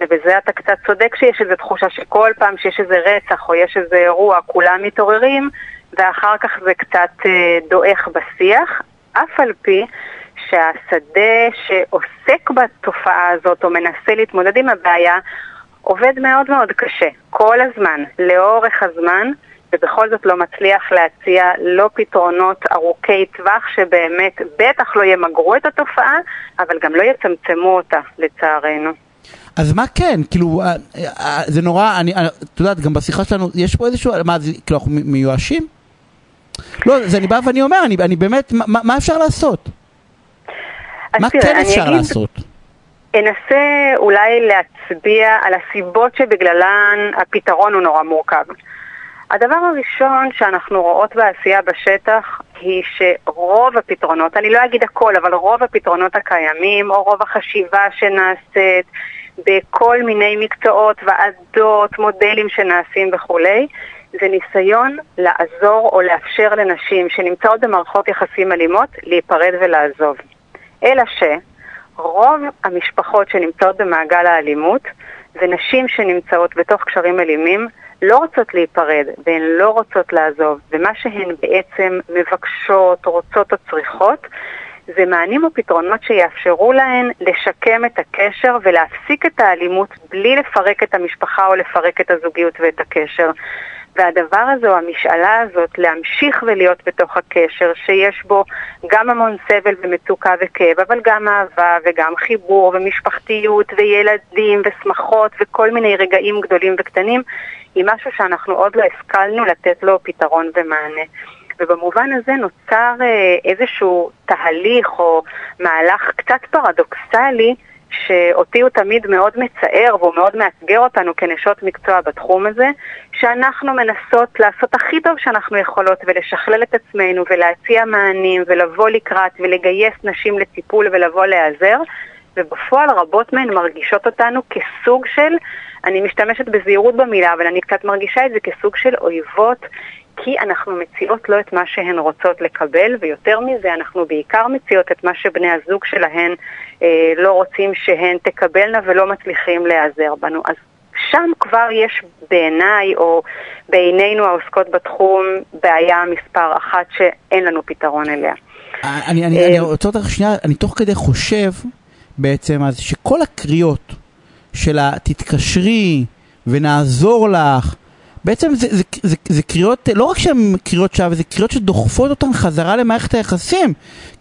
ובזה אתה קצת צודק שיש איזו תחושה שכל פעם שיש איזה רצח או יש איזה אירוע, כולם מתעוררים, ואחר כך זה קצת אה, דועך בשיח, אף על פי שהשדה שעוסק בתופעה הזאת או מנסה להתמודד עם הבעיה, עובד מאוד מאוד קשה, כל הזמן, לאורך הזמן, ובכל זאת לא מצליח להציע לא פתרונות ארוכי טווח שבאמת בטח לא ימגרו את התופעה, אבל גם לא יצמצמו אותה, לצערנו. אז מה כן, כאילו, אה, אה, זה נורא, אני, אה, את יודעת, גם בשיחה שלנו, יש פה איזשהו, מה, זה, כאילו, אנחנו מיואשים? לא, זה אני בא ואני אומר, אני, אני באמת, מה- מה אפשר לעשות? מה תראה, כן אני אפשר אגיד- לעשות? אנסה אולי להצביע על הסיבות שבגללן הפתרון הוא נורא מורכב. הדבר הראשון שאנחנו רואות בעשייה בשטח היא שרוב הפתרונות, אני לא אגיד הכל, אבל רוב הפתרונות הקיימים, או רוב החשיבה שנעשית בכל מיני מקצועות, ועדות, מודלים שנעשים וכולי, זה ניסיון לעזור או לאפשר לנשים שנמצאות במערכות יחסים אלימות להיפרד ולעזוב. אלא ש... רוב המשפחות שנמצאות במעגל האלימות ונשים שנמצאות בתוך קשרים אלימים לא רוצות להיפרד והן לא רוצות לעזוב, ומה שהן בעצם מבקשות, רוצות או צריכות זה מענים או פתרונות שיאפשרו להן לשקם את הקשר ולהפסיק את האלימות בלי לפרק את המשפחה או לפרק את הזוגיות ואת הקשר. והדבר הזה, או המשאלה הזאת, להמשיך ולהיות בתוך הקשר, שיש בו גם המון סבל ומצוקה וכאב, אבל גם אהבה וגם חיבור ומשפחתיות וילדים ושמחות וכל מיני רגעים גדולים וקטנים, היא משהו שאנחנו עוד לא השכלנו לתת לו פתרון ומענה. ובמובן הזה נוצר אה, איזשהו תהליך או מהלך קצת פרדוקסלי שאותי הוא תמיד מאוד מצער והוא מאוד מאתגר אותנו כנשות מקצוע בתחום הזה, שאנחנו מנסות לעשות הכי טוב שאנחנו יכולות ולשכלל את עצמנו ולהציע מענים ולבוא לקראת ולגייס נשים לטיפול ולבוא להיעזר, ובפועל רבות מהן מרגישות אותנו כסוג של, אני משתמשת בזהירות במילה, אבל אני קצת מרגישה את זה כסוג של אויבות כי אנחנו מציעות לא את מה שהן רוצות לקבל, ויותר מזה, אנחנו בעיקר מציעות את מה שבני הזוג שלהן אה, לא רוצים שהן תקבלנה ולא מצליחים להיעזר בנו. אז שם כבר יש בעיניי, או בעינינו העוסקות בתחום, בעיה מספר אחת שאין לנו פתרון אליה. אני, אני, אני רוצה אותך שנייה, אני תוך כדי חושב בעצם אז שכל הקריאות של ה"תתקשרי" ונעזור לך", בעצם זה, זה, זה, זה קריאות, לא רק שהן קריאות שווא, זה קריאות שדוחפות אותן חזרה למערכת היחסים.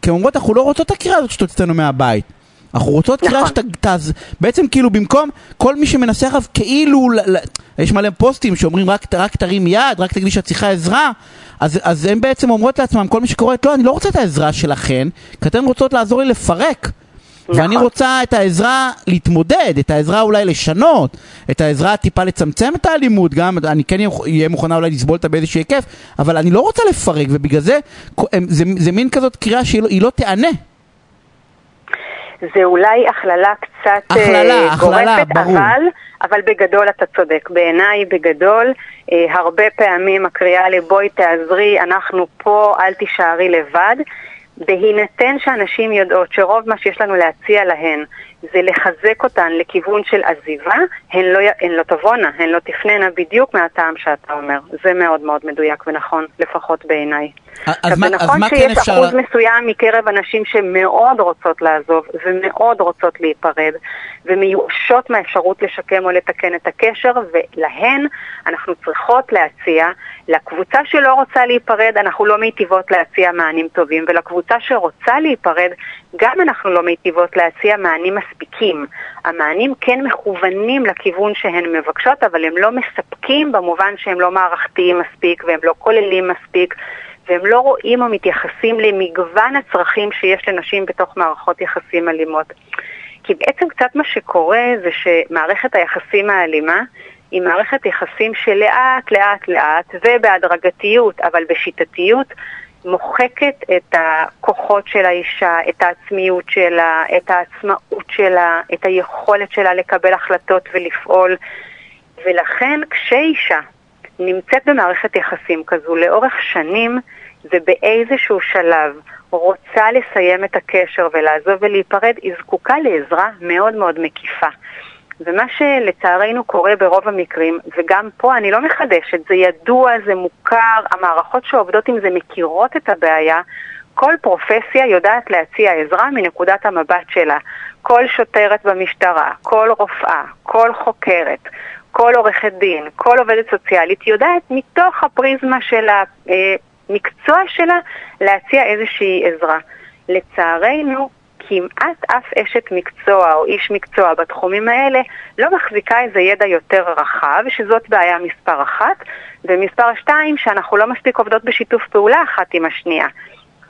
כי הן אומרות, אנחנו לא רוצות את הקריאה הזאת שתוציא אותנו מהבית. אנחנו רוצות נכון. קריאה שתז... בעצם כאילו במקום כל מי שמנסה עליו כאילו, ל, ל, יש מלא פוסטים שאומרים רק, רק תרים יד, רק תגידי שאת צריכה עזרה, אז, אז הן בעצם אומרות לעצמם, כל מי שקוראת, לא, אני לא רוצה את העזרה שלכן, כי אתן רוצות לעזור לי לפרק. נכון. ואני רוצה את העזרה להתמודד, את העזרה אולי לשנות, את העזרה טיפה לצמצם את האלימות, גם אני כן אהיה מוכנה אולי לסבול אותה באיזשהו היקף, אבל אני לא רוצה לפרק, ובגלל זה זה, זה מין כזאת קריאה שהיא לא, לא תיענה. זה אולי הכללה קצת הכללה, אה, הכללה, גורפת, ברור. אבל, אבל בגדול אתה צודק. בעיניי, בגדול, אה, הרבה פעמים הקריאה לבואי תעזרי, אנחנו פה, אל תישארי לבד. בהינתן שאנשים יודעות שרוב מה שיש לנו להציע להן זה לחזק אותן לכיוון של עזיבה, הן לא, הן לא תבואנה, הן לא תפננה בדיוק מהטעם שאתה אומר. זה מאוד מאוד מדויק ונכון, לפחות בעיניי. אז מה, נכון אז מה כן שיש אפשר... אחוז מסוים מקרב הנשים שמאוד רוצות לעזוב ומאוד רוצות להיפרד ומיואשות מהאפשרות לשקם או לתקן את הקשר ולהן אנחנו צריכות להציע, לקבוצה שלא רוצה להיפרד אנחנו לא מיטיבות להציע מענים טובים ולקבוצה שרוצה להיפרד גם אנחנו לא מיטיבות להציע מענים מספיקים. המענים כן מכוונים לכיוון שהן מבקשות אבל הם לא מספקים במובן שהם לא מערכתיים מספיק והם לא כוללים מספיק והם לא רואים או מתייחסים למגוון הצרכים שיש לנשים בתוך מערכות יחסים אלימות. כי בעצם קצת מה שקורה זה שמערכת היחסים האלימה היא מערכת יחסים שלאט לאט לאט ובהדרגתיות אבל בשיטתיות מוחקת את הכוחות של האישה, את העצמיות שלה, את העצמאות שלה, את היכולת שלה לקבל החלטות ולפעול ולכן כשאישה נמצאת במערכת יחסים כזו לאורך שנים ובאיזשהו שלב רוצה לסיים את הקשר ולעזוב ולהיפרד, היא זקוקה לעזרה מאוד מאוד מקיפה. ומה שלצערנו קורה ברוב המקרים, וגם פה אני לא מחדשת, זה ידוע, זה מוכר, המערכות שעובדות עם זה מכירות את הבעיה, כל פרופסיה יודעת להציע עזרה מנקודת המבט שלה. כל שוטרת במשטרה, כל רופאה, כל חוקרת, כל עורכת דין, כל עובדת סוציאלית יודעת מתוך הפריזמה של המקצוע שלה להציע איזושהי עזרה. לצערנו, כמעט אף אשת מקצוע או איש מקצוע בתחומים האלה לא מחזיקה איזה ידע יותר רחב, שזאת בעיה מספר אחת, ומספר שתיים, שאנחנו לא מספיק עובדות בשיתוף פעולה אחת עם השנייה.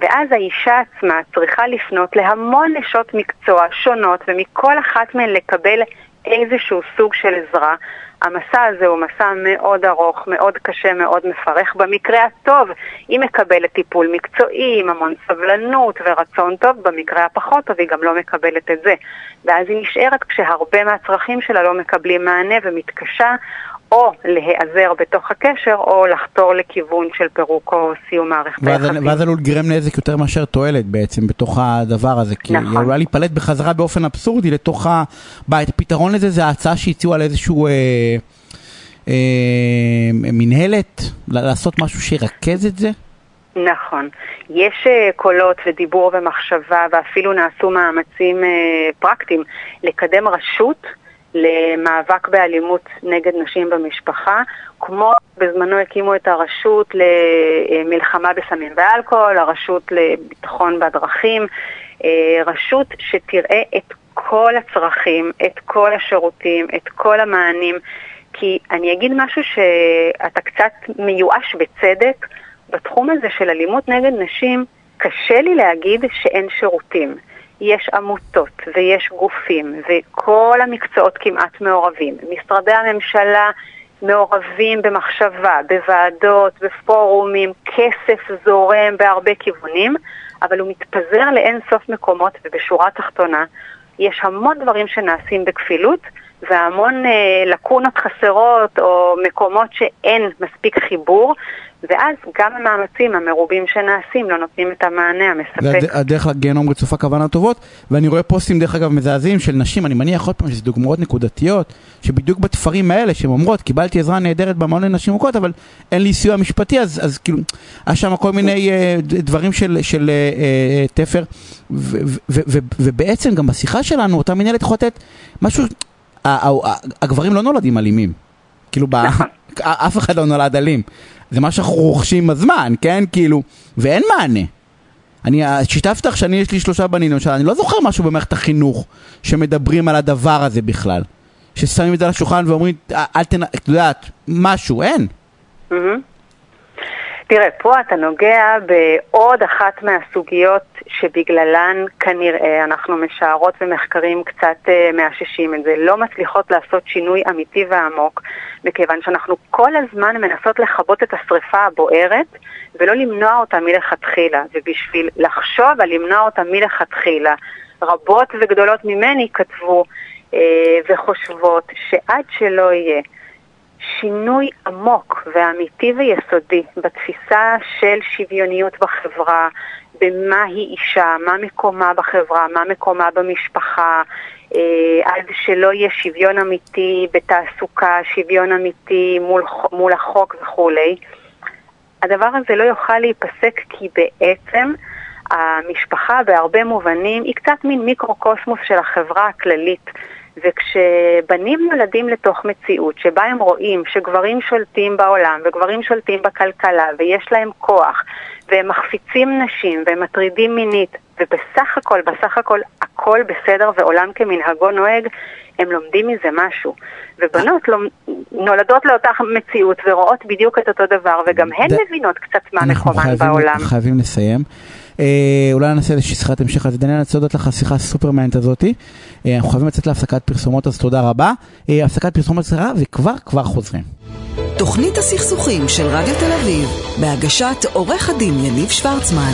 ואז האישה עצמה צריכה לפנות להמון נשות מקצוע שונות, ומכל אחת מהן לקבל איזשהו סוג של עזרה. המסע הזה הוא מסע מאוד ארוך, מאוד קשה, מאוד מפרך. במקרה הטוב, היא מקבלת טיפול מקצועי עם המון סבלנות ורצון טוב, במקרה הפחות טוב היא גם לא מקבלת את זה. ואז היא נשארת כשהרבה מהצרכים שלה לא מקבלים מענה ומתקשה או להיעזר בתוך הקשר, או לחתור לכיוון של פירוק או סיום מערכת היחסים. ואז עלול לגרם נזק יותר מאשר תועלת בעצם בתוך הדבר הזה. כי נכון. היא עלולה להיפלט בחזרה באופן אבסורדי לתוך הבית. הפתרון לזה זה ההצעה שהציעו על איזשהו... אה, אה, מנהלת, לעשות משהו שירכז את זה? נכון. יש uh, קולות ודיבור ומחשבה, ואפילו נעשו מאמצים uh, פרקטיים לקדם רשות למאבק באלימות נגד נשים במשפחה, כמו בזמנו הקימו את הרשות למלחמה בסמים ואלכוהול, הרשות לביטחון בדרכים, uh, רשות שתראה את כל הצרכים, את כל השירותים, את כל המענים, כי אני אגיד משהו שאתה קצת מיואש בצדק, בתחום הזה של אלימות נגד נשים, קשה לי להגיד שאין שירותים. יש עמותות ויש גופים וכל המקצועות כמעט מעורבים. משרדי הממשלה מעורבים במחשבה, בוועדות, בפורומים, כסף זורם בהרבה כיוונים, אבל הוא מתפזר לאין סוף מקומות ובשורה התחתונה יש המון דברים שנעשים בכפילות והמון אה, לקונות חסרות או מקומות שאין מספיק חיבור ואז גם המאמצים המרובים שנעשים לא נותנים את המענה המספק. הדרך לגיהנום רצופה כוונה טובות, ואני רואה פוסטים דרך אגב מזעזעים של נשים, אני מניח עוד פעם שזה דוגמאות נקודתיות, שבדיוק בתפרים האלה שהן אומרות, קיבלתי עזרה נהדרת במעון לנשים מוכות, אבל אין לי סיוע משפטי, אז, אז כאילו, היה שם כל מיני uh, דברים של, של uh, uh, תפר, ו, ו, ו, ו, ובעצם גם בשיחה שלנו, אותה מנהלת לתת משהו, הגברים לא נולדים אלימים, כאילו, נכון. אף אחד לא נולד אלים. זה מה שאנחנו רוכשים עם הזמן, כן? כאילו, ואין מענה. אני שיתפתי לך שאני, יש לי שלושה בנים, למשל, אני לא זוכר משהו במערכת החינוך שמדברים על הדבר הזה בכלל. ששמים את זה על השולחן ואומרים, אל תנ... את יודעת, משהו, אין. Mm-hmm. תראה, פה אתה נוגע בעוד אחת מהסוגיות שבגללן כנראה אנחנו משערות ומחקרים קצת uh, מאששים את זה, לא מצליחות לעשות שינוי אמיתי ועמוק, מכיוון שאנחנו כל הזמן מנסות לכבות את השריפה הבוערת ולא למנוע אותה מלכתחילה, ובשביל לחשוב על למנוע אותה מלכתחילה, רבות וגדולות ממני כתבו uh, וחושבות שעד שלא יהיה שינוי עמוק ואמיתי ויסודי בתפיסה של שוויוניות בחברה, במה היא אישה, מה מקומה בחברה, מה מקומה במשפחה, אה, עד שלא יהיה שוויון אמיתי בתעסוקה, שוויון אמיתי מול, מול החוק וכולי. הדבר הזה לא יוכל להיפסק כי בעצם המשפחה בהרבה מובנים היא קצת מין מיקרוקוסמוס של החברה הכללית. וכשבנים נולדים לתוך מציאות שבה הם רואים שגברים שולטים בעולם וגברים שולטים בכלכלה ויש להם כוח והם מחפיצים נשים והם מטרידים מינית ובסך הכל, בסך הכל הכל בסדר ועולם כמנהגו נוהג, הם לומדים מזה משהו. ובנות לומד, נולדות לאותה מציאות ורואות בדיוק את אותו דבר וגם הן ד... מבינות קצת מה מקומן בעולם. אנחנו חייבים לסיים. אה, אולי נעשה איזושהי שיחת המשך, אז דניאל, אני רוצה להודות לך השיחה הסופרמנט הזאתי. אה, אנחנו חייבים לצאת להפסקת פרסומות, אז תודה רבה. אה, הפסקת פרסומות קצרה, וכבר, כבר חוזרים. תוכנית הסכסוכים של רדיו תל אביב, בהגשת עורך הדין יניב שוורצמן.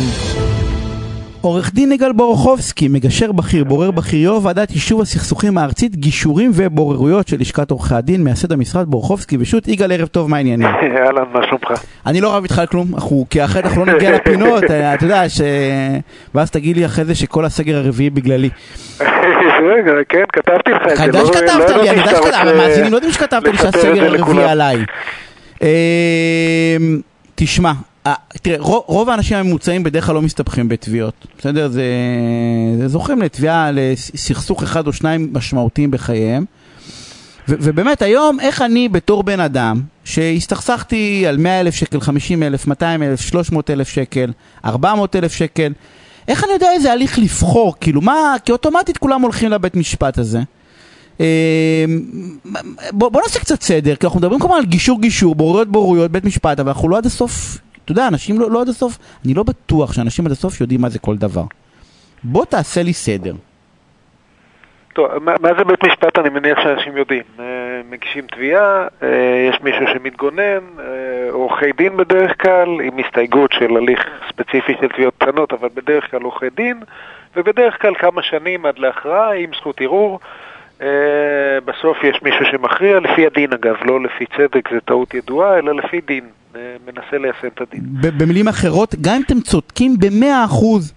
עורך דין יגאל בורוכובסקי, מגשר בכיר, בורר בכיר, יו"ר ועדת יישוב הסכסוכים הארצית, גישורים ובוררויות של לשכת עורכי הדין, מייסד המשרד בורוכובסקי ושות' יגאל, ערב טוב, מה העניינים? אהלן, מה שלומך? אני לא רב איתך על כלום, אנחנו, כי אחרת אנחנו לא נגיע לפינות, אתה יודע, ש... ואז תגיד לי אחרי זה שכל הסגר הרביעי בגללי. רגע, כן, כתבתי לך את זה. אני יודע שכתבת לי, אני יודע שכתבת, המאזינים לא יודעים שכתבת לי שהסגר הרביעי עליי. אמ, תשמע, תראה, רוב, רוב האנשים הממוצעים בדרך כלל לא מסתבכים בתביעות, בסדר? זה, זה זוכים לתביעה, לסכסוך אחד או שניים משמעותיים בחייהם. ו, ובאמת היום, איך אני בתור בן אדם, שהסתכסכתי על 100 אלף שקל, 50 אלף, 200 אלף, 300 אלף שקל, 400 אלף שקל, איך אני יודע איזה הליך לבחור? כאילו, מה, כי אוטומטית כולם הולכים לבית משפט הזה. אה, בוא, בוא נעשה קצת סדר, כי אנחנו מדברים כמובן על גישור גישור, בוררויות בוררויות, בית משפט, אבל אנחנו לא עד הסוף אתה יודע, אנשים לא, לא עד הסוף, אני לא בטוח שאנשים עד הסוף יודעים מה זה כל דבר. בוא תעשה לי סדר. טוב, מה, מה זה בית משפט אני מניח שאנשים יודעים. אה, מגישים תביעה, אה, יש מישהו שמתגונן, אה, עורכי דין בדרך כלל, עם הסתייגות של הליך ספציפי של תביעות קטנות, אבל בדרך כלל עורכי דין, ובדרך כלל כמה שנים עד להכרעה עם זכות ערעור. בסוף יש מישהו שמכריע, לפי הדין אגב, לא לפי צדק, זה טעות ידועה, אלא לפי דין. מנסה ליישם את הדין. במילים אחרות, גם אם אתם צודקים במאה אחוז,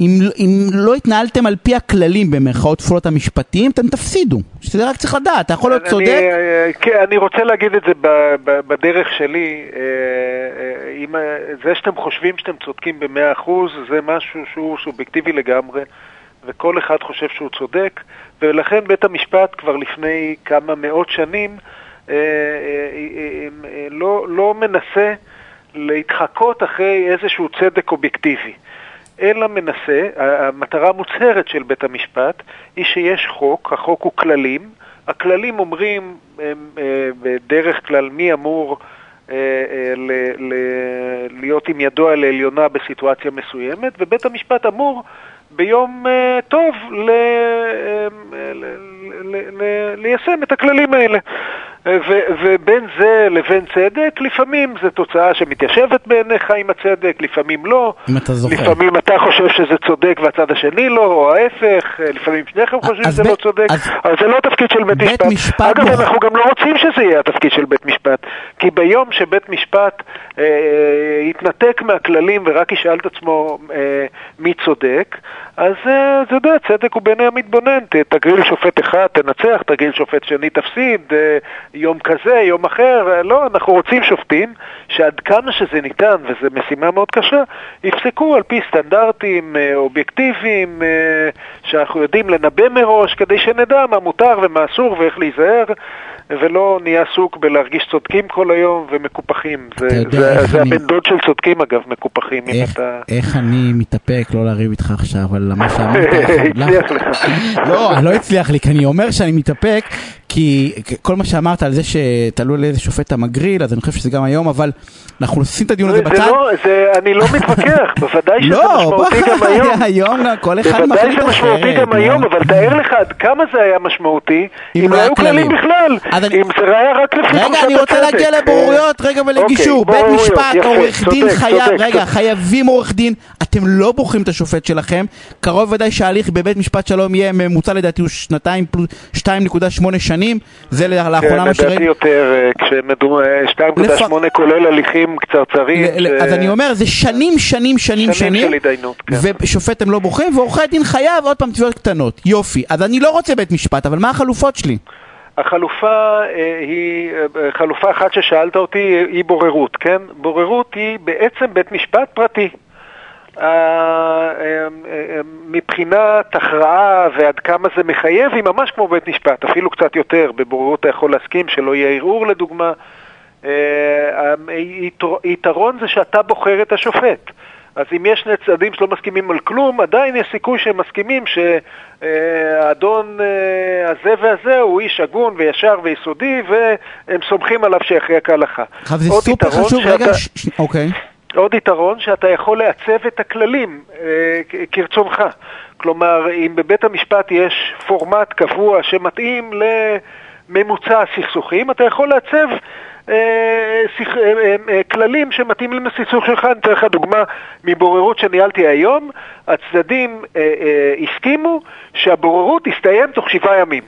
אם, אם לא התנהלתם על פי הכללים במרכאות כפולות המשפטיים, אתם תפסידו. שזה רק צריך לדעת, אתה יכול להיות אני, צודק. אה, כן, אני רוצה להגיד את זה בדרך שלי. אה, אה, אם, אה, זה שאתם חושבים שאתם צודקים במאה אחוז, זה משהו שהוא סובייקטיבי לגמרי, וכל אחד חושב שהוא צודק, ולכן בית המשפט כבר לפני כמה מאות שנים אה, אה, אה, לא, לא מנסה להתחקות אחרי איזשהו צדק אובייקטיבי. אלא מנסה, המטרה המוצהרת של בית המשפט היא שיש חוק, החוק הוא כללים, הכללים אומרים בדרך כלל מי אמור להיות עם ידו על העליונה בסיטואציה מסוימת, ובית המשפט אמור ביום אה, טוב ל- אה, ל- ל- ל- ליישם את הכללים האלה. אה, ו- ובין זה לבין צדק, לפעמים זו תוצאה שמתיישבת בעיניך עם הצדק, לפעמים לא. אם אתה זוכר. לפעמים אתה חושב שזה צודק והצד השני לא, או ההפך, אה, לפעמים שניכם חושבים שזה בית- לא צודק, אז- אבל זה לא תפקיד של בית בית משפט. משפט אגב, בוח- אנחנו גם לא רוצים שזה יהיה התפקיד של בית משפט, כי ביום שבית משפט אה, יתנתק מהכללים ורק ישאל את עצמו אה, מי צודק, אז אה, אתה יודע, צדק הוא בעיני המתבונן, תגריל שופט אחד תנצח, תגריל שופט שני תפסיד, אה, יום כזה, יום אחר, לא, אנחנו רוצים שופטים שעד כמה שזה ניתן, וזו משימה מאוד קשה, יפסקו על פי סטנדרטים אה, אובייקטיביים אה, שאנחנו יודעים לנבא מראש, כדי שנדע מה מותר ומה אסור ואיך להיזהר. ולא נהיה עסוק בלהרגיש צודקים כל היום ומקופחים. זה, זה, זה אני- הבן דוד של צודקים אגב, מקופחים. איך, אתה... איך אני מתאפק לא לריב איתך עכשיו על מה שאמרת. הצליח לך. לא, לא הצליח לי, כי אני אומר שאני מתאפק, כי כל מה שאמרת על זה שתלוי לאיזה שופט אתה מגריל, אז אני חושב שזה גם היום, אבל אנחנו נשים את הדיון הזה זה בצד. לא, זה, אני לא מתווכח, בוודאי שזה לא, משמעותי בוא, גם היום. היום כל אחד בוודאי מחליט זה משמעותי אחרת, גם היום. אבל תאר לך עד כמה זה היה משמעותי, אם לא לא היו כללים. בכלל, אם זה היה רק לפי רגע, אני רוצה. להגיע לבוררויות, רגע ולגישור. אוקיי, בית משפט, עורך דין חייב, רגע. חייבים עורך דין. אתם לא בוחרים את השופט שלכם. קרוב ודאי שההליך בבית משפט שלום יהיה ממוצע לדעתי הוא שנתיים פלוס 2.8 שנים. זה לאחרונה כן, מה לדעתי שראיתי. יותר, אה, כשמדובר, 2.8 כולל הליכים קצרצרים. ל- ש- אז אני אומר, זה שנים, שנים, שנים, אה, שנים שנים, של התדיינות, כן. ושופט הם לא בוחרים, ועורכי דין חייב עוד פעם תביעות קטנות. יופי. אז אני לא רוצה בית משפט, אבל מה החלופות שלי? החלופה אה, היא, אה, חלופה אחת ששאלת אותי היא בוררות, כן? בוררות היא בעצם בית משפט פרטי. אה, אה, אה, מבחינת הכרעה ועד כמה זה מחייב, היא ממש כמו בית משפט, אפילו קצת יותר. בבוררות אתה יכול להסכים שלא יהיה ערעור לדוגמה. אה, היתרון זה שאתה בוחר את השופט. אז אם יש שני צדדים שלא מסכימים על כלום, עדיין יש סיכוי שהם מסכימים שהאדון אה, הזה והזה הוא איש הגון וישר ויסודי, והם סומכים עליו שיכריע כהלכה. עכשיו זה סופר יתרון חשוב, שאתה- רגע, ש- אוקיי. עוד יתרון שאתה יכול לעצב את הכללים אה, כרצונך. כלומר, אם בבית המשפט יש פורמט קבוע שמתאים לממוצע הסכסוכים, אתה יכול לעצב אה, אה, כללים שמתאימים לסכסוך שלך. אני אתן לך דוגמה מבוררות שניהלתי היום. הצדדים הסכימו שהבוררות תסתיים תוך שבעה ימים.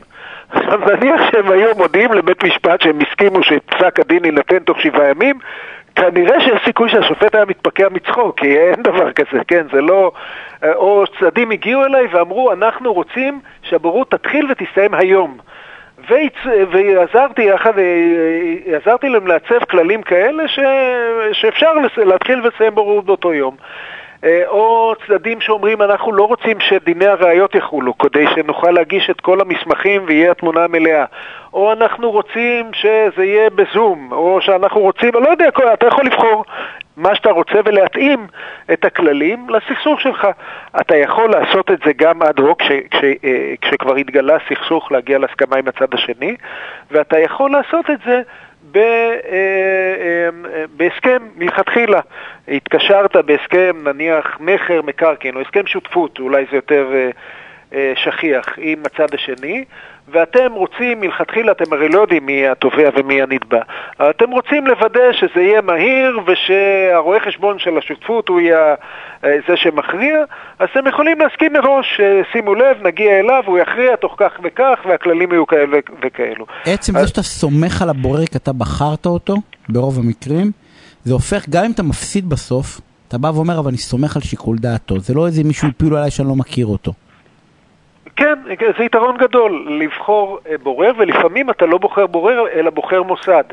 עכשיו נניח שהם היו מודיעים לבית משפט שהם הסכימו שפסק הדין יינתן תוך שבעה ימים, כנראה שיש סיכוי שהשופט היה מתפקע מצחוק, כי אין דבר כזה, כן, זה לא... או צדדים הגיעו אליי ואמרו, אנחנו רוצים שהבורות תתחיל ותסתיים היום. והצ... ועזרתי יחד, אה, עזרתי להם לעצב כללים כאלה ש... שאפשר לס... להתחיל ולסיים בוררות באותו יום. אה, או צדדים שאומרים אנחנו לא רוצים שדיני הראיות יחולו כדי שנוכל להגיש את כל המסמכים ויהיה התמונה המלאה או אנחנו רוצים שזה יהיה בזום או שאנחנו רוצים, לא יודע, אתה יכול לבחור מה שאתה רוצה ולהתאים את הכללים לסכסוך שלך. אתה יכול לעשות את זה גם אד הוק כש, כש, אה, כשכבר התגלה סכסוך להגיע להסכמה עם הצד השני ואתה יכול לעשות את זה ב, אה, אה, בהסכם מלכתחילה. התקשרת בהסכם, נניח מכר מקרקעין, או הסכם שותפות, אולי זה יותר אה, אה, שכיח, עם הצד השני, ואתם רוצים, מלכתחילה, אתם הרי לא יודעים מי התובע ומי הנתבע, אתם רוצים לוודא שזה יהיה מהיר ושהרואה חשבון של השותפות הוא יהיה אה, זה שמכריע, אז אתם יכולים להסכים מראש, אה, שימו לב, נגיע אליו, הוא יכריע תוך כך וכך, והכללים יהיו כאלה וכאלו. עצם אז- זה שאתה סומך על הבורר כי אתה בחרת אותו, ברוב המקרים, זה הופך, גם אם אתה מפסיד בסוף, אתה בא ואומר, אבל אני סומך על שיקול דעתו. זה לא איזה מישהו הפילו עליי שאני לא מכיר אותו. כן, זה יתרון גדול לבחור אה, בורר, ולפעמים אתה לא בוחר בורר, אלא בוחר מוסד.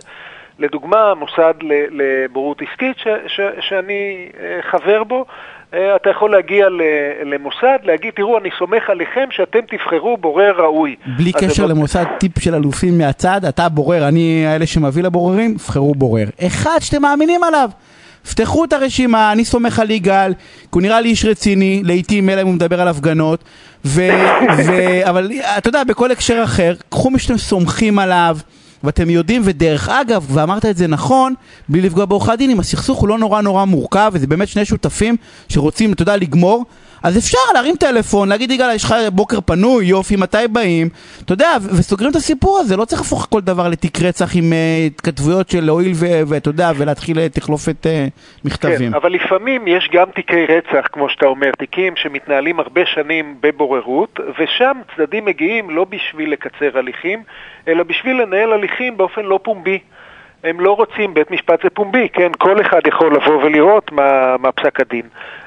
לדוגמה, מוסד לבורות עסקית ש, ש, שאני אה, חבר בו, אה, אתה יכול להגיע למוסד, להגיד, תראו, אני סומך עליכם שאתם תבחרו בורר ראוי. בלי קשר לא... למוסד טיפ של אלופים מהצד, אתה בורר, אני האלה שמביא לבוררים, בחרו בורר. אחד שאתם מאמינים עליו. פתחו את הרשימה, אני סומך על יגאל, כי הוא נראה לי איש רציני, לעיתים אלא אם הוא מדבר על הפגנות, ו, ו, אבל אתה יודע, בכל הקשר אחר, קחו מי שאתם סומכים עליו. ואתם יודעים, ודרך אגב, ואמרת את זה נכון, בלי לפגוע בעורכי הדין, אם הסכסוך הוא לא נורא נורא מורכב, וזה באמת שני שותפים שרוצים, אתה יודע, לגמור, אז אפשר להרים טלפון, להגיד, יגאל, יש לך בוקר פנוי, יופי, מתי באים? אתה יודע, וסוגרים את הסיפור הזה, לא צריך להפוך כל דבר לתיק רצח עם uh, התכתבויות של הואיל ואתה יודע, ולהתחיל אה, תחלופת uh, מכתבים. כן, אבל לפעמים יש גם תיקי רצח, כמו שאתה אומר, תיקים שמתנהלים הרבה שנים בבוררות, ושם צדדים מגיעים לא בשביל לקצר הליכים, אלא בשביל לנהל הליכים באופן לא פומבי. הם לא רוצים, בית משפט זה פומבי, כן? כל אחד יכול לבוא ולראות מה, מה פסק הדין.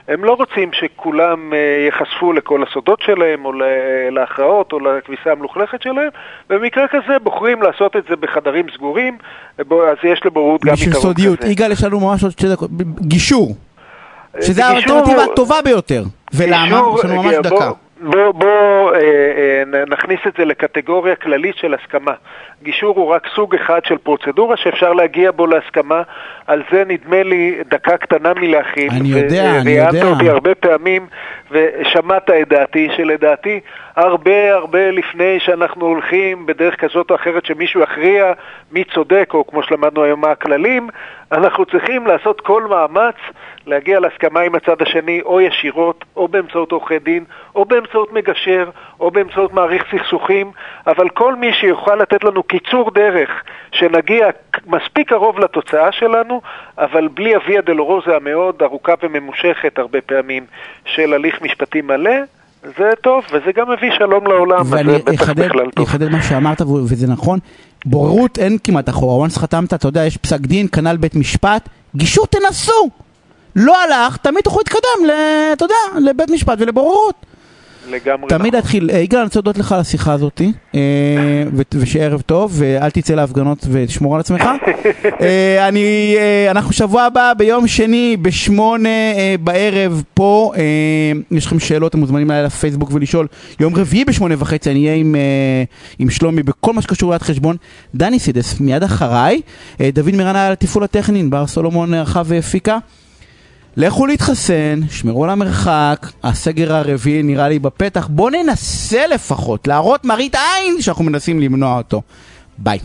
הם לא רוצים שכולם ייחשפו לכל הסודות שלהם, או להכרעות, או לכביסה המלוכלכת שלהם, ובמקרה כזה בוחרים לעשות את זה בחדרים סגורים, אז יש לבוררות גם יתרון כזה. בשביל סודיות. יגאל, יש לנו ממש עוד שתי דקות. גישור. שזה האלטרנטיבה הטובה ביותר. ולמה? יש לנו ממש דקה. בואו בוא, אה, אה, נכניס את זה לקטגוריה כללית של הסכמה. גישור הוא רק סוג אחד של פרוצדורה שאפשר להגיע בו להסכמה. על זה נדמה לי דקה קטנה מלהכין. אני יודע, אני יודע. ראיינת אותי הרבה פעמים ושמעת את דעתי, שלדעתי הרבה הרבה לפני שאנחנו הולכים בדרך כזאת או אחרת שמישהו יכריע מי צודק, או כמו שלמדנו היום מה הכללים, אנחנו צריכים לעשות כל מאמץ להגיע להסכמה עם הצד השני, או ישירות, או באמצעות עורכי דין, או באמצעות מגשר, או באמצעות מעריך סכסוכים, אבל כל מי שיוכל לתת לנו קיצור דרך, שנגיע מספיק קרוב לתוצאה שלנו, אבל בלי הוויה דלורוזה המאוד ארוכה וממושכת הרבה פעמים של הליך משפטי מלא, זה טוב, וזה גם מביא שלום לעולם, ואני אחדד מה שאמרת, וזה נכון, בוררות אין כמעט אחורה, once חתמת, אתה יודע, יש פסק דין, כנ"ל בית משפט, גישור תנסו! לא הלך, תמיד תוכלו להתקדם, אתה יודע, לבית משפט ולבוררות. לגמרי תמיד נכון. להתחיל, יגאל, אני רוצה להודות לך על השיחה הזאת, אה, ושערב טוב, ואל תצא להפגנות ותשמור על עצמך. אה, אני, אה, אנחנו שבוע הבא, ביום שני, בשמונה בערב, פה, יש לכם שאלות, אתם מוזמנים אליי לפייסבוק ולשאול. יום רביעי בשמונה וחצי, אני אהיה עם, עם שלומי בכל מה שקשור ליד חשבון. דני סידס, מיד אחריי, דוד מירנה על התפעול הטכני, בר סולומון ערכה והפיקה. לכו להתחסן, שמרו על המרחק, הסגר הרביעי נראה לי בפתח, בואו ננסה לפחות להראות מראית עין שאנחנו מנסים למנוע אותו. ביי.